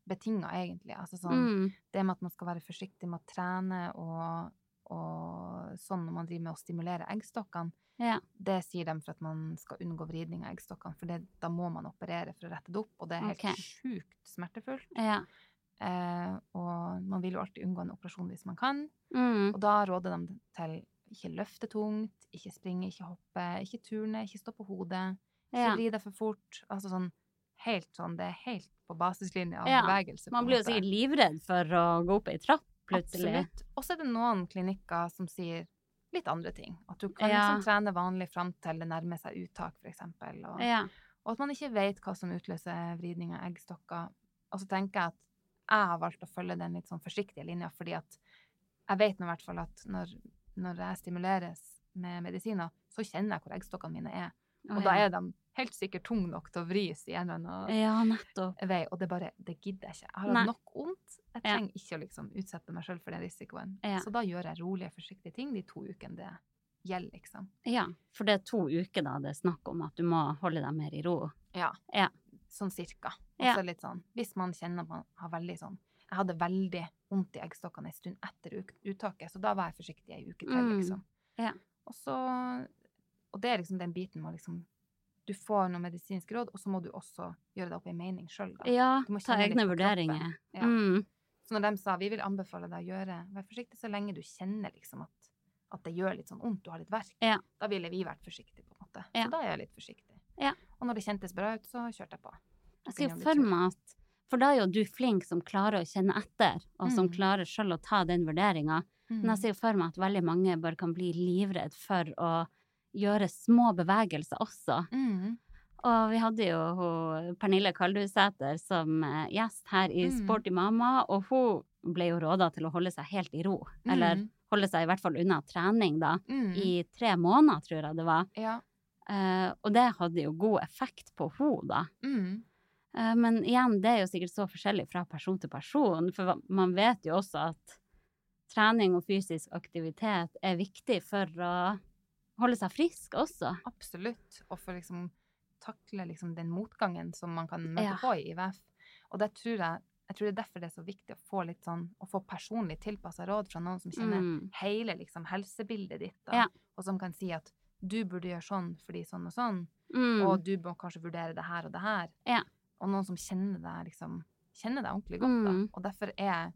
[SPEAKER 4] betinga, egentlig. Altså sånn
[SPEAKER 2] mm,
[SPEAKER 4] Det med at man skal være forsiktig med å trene og, og sånn når man driver med å stimulere eggstokkene,
[SPEAKER 2] Ja.
[SPEAKER 4] det sier de for at man skal unngå vridning av eggstokkene, for det, da må man operere for å rette det opp, og det er helt
[SPEAKER 2] okay.
[SPEAKER 4] sjukt smertefullt.
[SPEAKER 2] Ja.
[SPEAKER 4] Eh, og man vil jo alltid unngå en operasjon hvis man kan,
[SPEAKER 2] Mm,
[SPEAKER 4] og da råder de til ikke løfte tungt, ikke springe, ikke hoppe, ikke turne, ikke stå på hodet, ikke
[SPEAKER 2] ja.
[SPEAKER 4] vri deg for fort. Altså sånn helt sånn, det er helt på basislinja av
[SPEAKER 2] Ja,
[SPEAKER 4] bevegelse.
[SPEAKER 2] Man blir jo sikkert livredd for å gå opp ei trapp, plutselig.
[SPEAKER 4] Absolutt. Og så er det noen klinikker som sier litt andre ting. At du kan
[SPEAKER 2] Ja.
[SPEAKER 4] liksom trene vanlig fram til det nærmer seg uttak, eksempel. Og,
[SPEAKER 2] Ja.
[SPEAKER 4] og at man ikke vet hva som utløser vridning av eggstokker. Og så tenker jeg at jeg har valgt å følge den litt sånn forsiktige linja, fordi at jeg vet nå i hvert fall at når, når jeg stimuleres med medisiner, så kjenner jeg hvor eggstokkene mine er. Og da
[SPEAKER 2] ja.
[SPEAKER 4] er de helt sikkert tung nok til å vris i en eller annen
[SPEAKER 2] Ja,
[SPEAKER 4] vei, og det bare, det gidder jeg ikke. Jeg har hatt nok vondt. Jeg
[SPEAKER 2] Ja.
[SPEAKER 4] trenger ikke å liksom utsette meg selv for den risikoen.
[SPEAKER 2] Ja.
[SPEAKER 4] Så da gjør jeg rolige, forsiktige ting de to ukene det gjelder, liksom.
[SPEAKER 2] Ja, for det er to uker da det er snakk om at du må holde deg mer i ro.
[SPEAKER 4] Ja.
[SPEAKER 2] Ja.
[SPEAKER 4] Sånn cirka. Og
[SPEAKER 2] Ja.
[SPEAKER 4] litt sånn, hvis man kjenner man har veldig sånn, jeg hadde veldig vondt i eggstokkene en stund etter uttaket, så da var jeg forsiktig ei uke til,
[SPEAKER 2] Mm.
[SPEAKER 4] liksom.
[SPEAKER 2] Ja.
[SPEAKER 4] Og så, og det er liksom den biten med å liksom du får noe medisinsk råd, og så må du også gjøre deg opp en mening sjøl.
[SPEAKER 2] Ja, ta egne vurderinger.
[SPEAKER 4] Ja.
[SPEAKER 2] Mm.
[SPEAKER 4] Så når de sa vi vil anbefale deg å gjøre, vær forsiktig så lenge du kjenner liksom at, at det gjør litt sånn vondt, du har litt verk,
[SPEAKER 2] Ja.
[SPEAKER 4] da ville vi vært forsiktige, på en måte.
[SPEAKER 2] Ja.
[SPEAKER 4] Så da er jeg litt forsiktig.
[SPEAKER 2] Ja.
[SPEAKER 4] Og når det kjentes bra ut, så kjørte jeg på.
[SPEAKER 2] Jeg ser
[SPEAKER 4] jo
[SPEAKER 2] for meg at For da er jo du flink som klarer å kjenne etter, og som
[SPEAKER 4] Mm.
[SPEAKER 2] klarer sjøl å ta den vurderinga. Men jeg
[SPEAKER 4] sier
[SPEAKER 2] ser jo for meg at veldig mange bare kan bli livredd for å gjøre små bevegelser også.
[SPEAKER 4] Mm.
[SPEAKER 2] Og vi hadde jo hun Pernille Kaldhusæter som eh, gjest her i
[SPEAKER 4] Mm.
[SPEAKER 2] Sporty mamma, og hun ble jo råda til å holde seg helt i ro. Eller
[SPEAKER 4] Mm.
[SPEAKER 2] holde seg i hvert fall unna trening, da.
[SPEAKER 4] Mm.
[SPEAKER 2] I tre måneder, tror jeg det var.
[SPEAKER 4] Ja.
[SPEAKER 2] Uh, og det hadde jo god effekt på henne, da.
[SPEAKER 4] Mm.
[SPEAKER 2] Uh, Men igjen, det er jo sikkert så forskjellig fra person til person, for man vet jo også at trening og fysisk aktivitet er viktig for å holde seg frisk også.
[SPEAKER 4] Absolutt. Og for liksom takle liksom den motgangen som man kan møte
[SPEAKER 2] Ja.
[SPEAKER 4] på i IVF. Og det tror jeg jeg tror det er derfor det er så viktig å få litt sånn, å få personlig tilpassa råd fra noen som kjenner
[SPEAKER 2] Mm.
[SPEAKER 4] hele liksom helsebildet ditt, da,
[SPEAKER 2] Ja.
[SPEAKER 4] og som kan si at du burde gjøre sånn fordi sånn og sånn,
[SPEAKER 2] Mm.
[SPEAKER 4] og du må kanskje vurdere det her og det her.
[SPEAKER 2] Ja.
[SPEAKER 4] Og noen som kjenner deg liksom, kjenner deg ordentlig godt, da.
[SPEAKER 2] Mm.
[SPEAKER 4] Og derfor er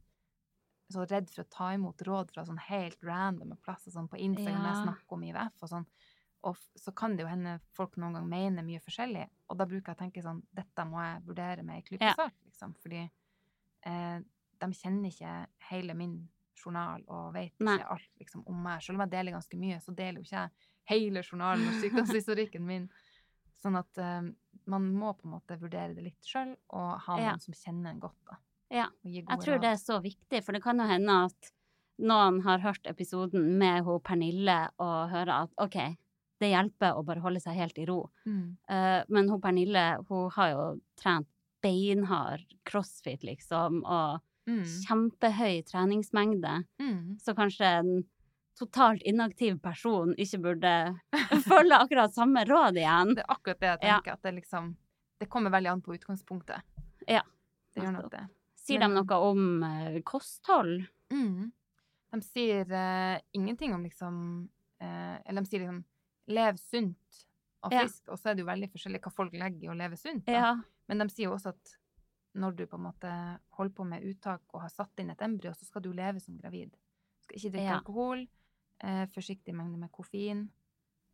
[SPEAKER 4] så redd for å ta imot råd fra sånn helt randome plasser, sånn på Instagram, ja. jeg snakker om IVF og sånn. Og så kan det jo hende folk noen gang mener mye forskjellig, og da bruker jeg å tenke sånn, dette må jeg vurdere med ei klype
[SPEAKER 2] Ja.
[SPEAKER 4] salt, liksom, fordi eh, de kjenner ikke hele min journal og vet
[SPEAKER 2] Nei.
[SPEAKER 4] ikke alt liksom, om meg. Selv om jeg deler ganske mye, så deler jo ikke jeg hele journalen og sykdomshistorikken min. Sånn at eh, man må på en måte vurdere det litt sjøl, og ha noen
[SPEAKER 2] Ja.
[SPEAKER 4] som kjenner en godt, da.
[SPEAKER 2] Ja. Jeg tror det er så viktig, for det kan jo hende at noen har hørt episoden med hun Pernille og hører at OK, det hjelper å bare holde seg helt i ro.
[SPEAKER 4] Mm.
[SPEAKER 2] Uh, men hun Pernille, hun har jo trent beinhard crossfit, liksom, og
[SPEAKER 4] Mm.
[SPEAKER 2] kjempehøy treningsmengde.
[SPEAKER 4] Mm.
[SPEAKER 2] Så kanskje en totalt inaktiv person ikke burde følge akkurat samme råd igjen.
[SPEAKER 4] Det er akkurat det jeg
[SPEAKER 2] Ja.
[SPEAKER 4] tenker, at det liksom Det kommer veldig an på utgangspunktet.
[SPEAKER 2] Ja.
[SPEAKER 4] Det gjør nok det.
[SPEAKER 2] Sier de noe om eh, kosthold?
[SPEAKER 4] Mm. De sier eh, ingenting om liksom eh, Eller de sier liksom lev sunt og
[SPEAKER 2] Ja.
[SPEAKER 4] og så er det jo veldig forskjellig hva folk legger i å leve sunt.
[SPEAKER 2] Ja.
[SPEAKER 4] Men de sier jo også at når du på en måte holder på med uttak og har satt inn et embryo, så skal du leve som gravid. Du skal ikke drikke
[SPEAKER 2] Ja.
[SPEAKER 4] alkohol, eh, forsiktig mengde med koffein,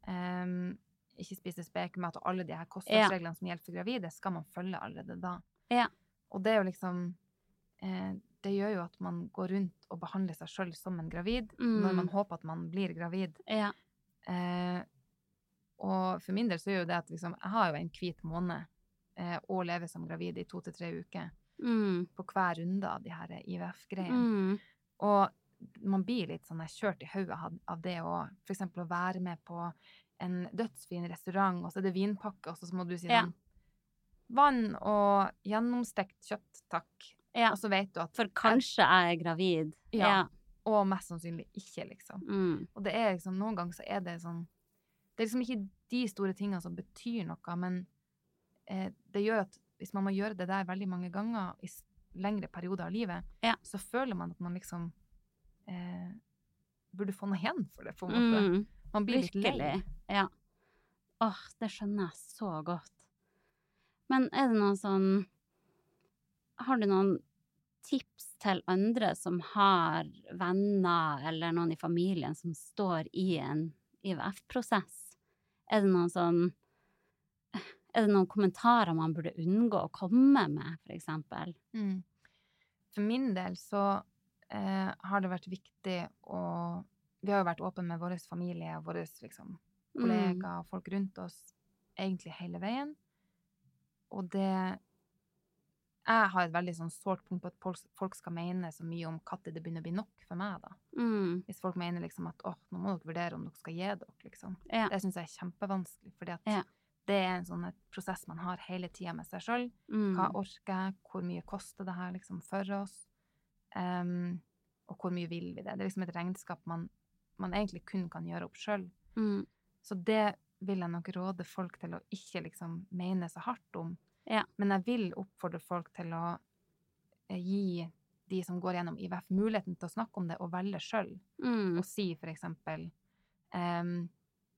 [SPEAKER 4] Um, ikke spise spekemat, og alle de her kostholdsreglene som gjelder for gravide, skal man følge allerede da.
[SPEAKER 2] Ja.
[SPEAKER 4] Og det er jo liksom eh, Det gjør jo at man går rundt og behandler seg sjøl som en gravid, når
[SPEAKER 2] Mm.
[SPEAKER 4] man håper at man blir gravid.
[SPEAKER 2] Ja.
[SPEAKER 4] Eh, og for min del så gjør jo det at liksom, jeg har jo en hvit måned eh, og lever som gravid i to til tre uker
[SPEAKER 2] Mm.
[SPEAKER 4] på hver runde av de her IVF-greiene.
[SPEAKER 2] Mm.
[SPEAKER 4] Og man blir litt sånn kjørt i hodet av- det å eksempel å være med på en dødsfin restaurant, og så er det vinpakke, og så må du si
[SPEAKER 2] Ja.
[SPEAKER 4] sånn Vann og gjennomstekt kjøtt, takk.
[SPEAKER 2] Ja.
[SPEAKER 4] Og så vet du at
[SPEAKER 2] For kanskje jeg er gravid.
[SPEAKER 4] Ja. Og mest sannsynlig ikke, liksom.
[SPEAKER 2] Mm.
[SPEAKER 4] Og det er liksom, noen ganger så er det sånn Det er liksom ikke de store tingene som betyr noe, men eh, det gjør at hvis man må gjøre det der veldig mange ganger i lengre perioder av livet,
[SPEAKER 2] Ja.
[SPEAKER 4] så føler man at man liksom eh, burde få noe igjen for det, på en måte.
[SPEAKER 2] Mm.
[SPEAKER 4] Man blir litt lei.
[SPEAKER 2] Ja. Åh, det skjønner jeg så godt. Men er det noen sånn Har du noen tips til andre som har venner eller noen i familien som står i en IVF-prosess? Er det noen sånn Er det noen kommentarer man burde unngå å komme med, for eksempel?
[SPEAKER 4] Mm. For min del så eh, har det vært viktig å Vi har jo vært åpne med vår familie og våre liksom,
[SPEAKER 2] Mm.
[SPEAKER 4] kollegaer og folk rundt oss egentlig hele veien. Og det Jeg har et veldig sånn sårt punkt på at folk, folk skal mene så mye om når det begynner å bli nok for meg, da.
[SPEAKER 2] Mm.
[SPEAKER 4] Hvis folk mener liksom at åh, nå må dere vurdere om dere skal gi dere, liksom.
[SPEAKER 2] Ja.
[SPEAKER 4] Det syns jeg er kjempevanskelig, fordi at
[SPEAKER 2] Ja.
[SPEAKER 4] det er en sånn prosess man har hele tida med seg sjøl.
[SPEAKER 2] Mm.
[SPEAKER 4] Hva orker jeg? Hvor mye koster det her liksom for oss? Um, og hvor mye vil vi det? Det er liksom et regnskap man, man egentlig kun kan gjøre opp sjøl.
[SPEAKER 2] Mm.
[SPEAKER 4] Så det vil jeg nok råde folk til å ikke liksom mene så hardt om.
[SPEAKER 2] Ja.
[SPEAKER 4] Men jeg vil oppfordre folk til å eh, gi de som går gjennom IVF, muligheten til å snakke om det og velge sjøl.
[SPEAKER 2] Mm.
[SPEAKER 4] Og si for eksempel em,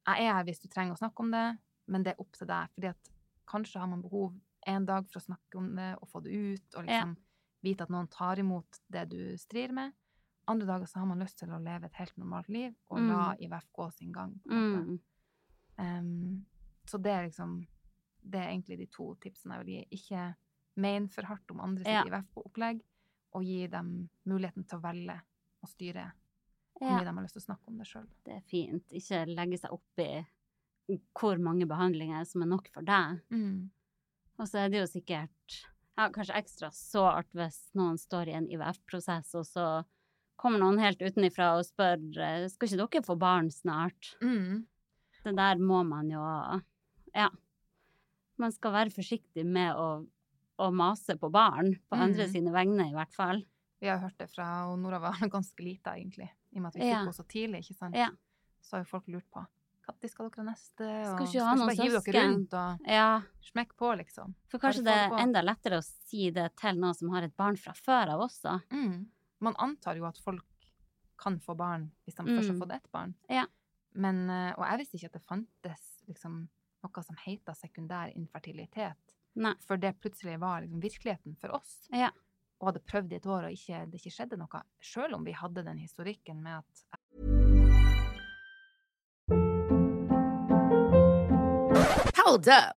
[SPEAKER 4] Jeg er her hvis du trenger å snakke om det, men det er opp til deg. Fordi at kanskje har man behov en dag for å snakke om det og få det ut, og liksom vite at noen tar imot det du strir med. Andre dager så har man lyst til å leve et helt normalt liv og
[SPEAKER 2] Mm.
[SPEAKER 4] la IVF gå sin gang.
[SPEAKER 2] Mm.
[SPEAKER 4] Em, så det er liksom Det er egentlig de to tipsene jeg vil gi. Ikke men for hardt om andre sitt
[SPEAKER 2] Ja.
[SPEAKER 4] IVF-opplegg, og gi dem muligheten til å velge og styre hvor
[SPEAKER 2] Ja,
[SPEAKER 4] de har lyst til å snakke om det sjøl.
[SPEAKER 2] det er fint. Ikke legge seg opp i hvor mange behandlinger som er nok for deg.
[SPEAKER 4] Mm.
[SPEAKER 2] Og så er det jo sikkert ja, kanskje ekstra sårt hvis noen står i en IVF-prosess, og så kommer noen helt utenifra og spør eh, skal ikke dere få barn snart.
[SPEAKER 4] Mm.
[SPEAKER 2] Det der må man jo Ja. Man skal være forsiktig med å, å mase på barn, på andre
[SPEAKER 4] Mm.
[SPEAKER 2] sine vegne i hvert fall.
[SPEAKER 4] Vi har hørt det fra og Nora var ganske lita, egentlig. I og med at vi fikk
[SPEAKER 2] Ja.
[SPEAKER 4] henne så tidlig, ikke sant.
[SPEAKER 2] Ja.
[SPEAKER 4] Så har jo folk lurt på når skal dere neste, neste,
[SPEAKER 2] Skal
[SPEAKER 4] og
[SPEAKER 2] ikke ha noen
[SPEAKER 4] bare hive dere rundt og
[SPEAKER 2] Ja,
[SPEAKER 4] smekk på, liksom.
[SPEAKER 2] for kanskje det er enda lettere å si det til noen som har et barn fra før av også.
[SPEAKER 4] Mm. Man antar jo at folk kan få barn hvis de først har
[SPEAKER 2] Mm.
[SPEAKER 4] fått ett barn.
[SPEAKER 2] Ja.
[SPEAKER 4] Men, eh, og jeg visste ikke at det fantes liksom, noe som heter sekundær infertilitet.
[SPEAKER 2] Nei.
[SPEAKER 4] For det plutselig var liksom virkeligheten for oss.
[SPEAKER 2] Ja.
[SPEAKER 4] Og hadde prøvd i et år, og ikke, det ikke skjedde noe. Selv om vi hadde den historikken med at
[SPEAKER 5] Hold up.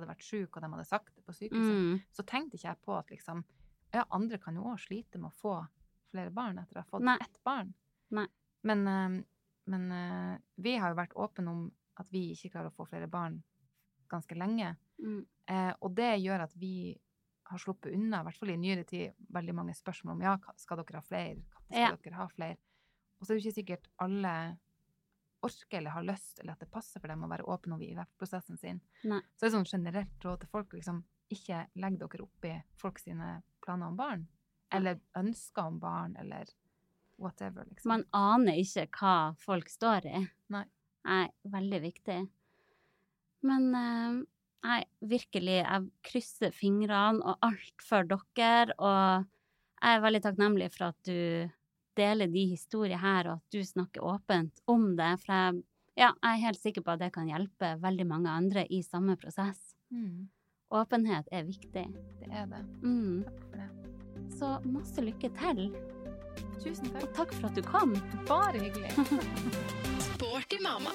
[SPEAKER 4] Hadde vært syk, og de hadde sagt det på sykehuset,
[SPEAKER 2] Mm.
[SPEAKER 4] så tenkte ikke jeg på at liksom Ja, andre kan jo òg slite med å få flere barn etter å ha fått
[SPEAKER 2] Nei.
[SPEAKER 4] ett barn.
[SPEAKER 2] Nei.
[SPEAKER 4] Men, eh, men eh, vi har jo vært åpne om at vi ikke klarer å få flere barn ganske lenge.
[SPEAKER 2] Mm.
[SPEAKER 4] Eh, og det gjør at vi har sluppet unna, i hvert fall i nyere tid, veldig mange spørsmål om ja, skal dere ha flere? Skal
[SPEAKER 2] Ja.
[SPEAKER 4] dere ha flere? Og så er det jo ikke sikkert alle orker eller har lyst, eller at det passer for dem å være åpne om IVF-prosessen sin.
[SPEAKER 2] Nei.
[SPEAKER 4] Så det er sånn generelt råd til folk, liksom, ikke legg dere opp i folk sine planer om barn. Eller ønsker om barn, eller whatever, liksom.
[SPEAKER 2] Man aner ikke hva folk står i.
[SPEAKER 4] Nei.
[SPEAKER 2] Nei, veldig viktig. Men eh, nei, virkelig, jeg krysser fingrene og alt for dere, og jeg er veldig takknemlig for at du deler de historiene her, og at du snakker åpent om det, for jeg, ja, jeg er helt sikker på at det kan hjelpe veldig mange andre i samme prosess.
[SPEAKER 4] Mm,
[SPEAKER 2] Åpenhet er viktig.
[SPEAKER 4] det er det.
[SPEAKER 2] Mm.
[SPEAKER 4] Takk for det.
[SPEAKER 2] Så masse lykke til,
[SPEAKER 4] Tusen takk.
[SPEAKER 2] og takk for at du kom.
[SPEAKER 4] Bare hyggelig.
[SPEAKER 5] Sporty mamma.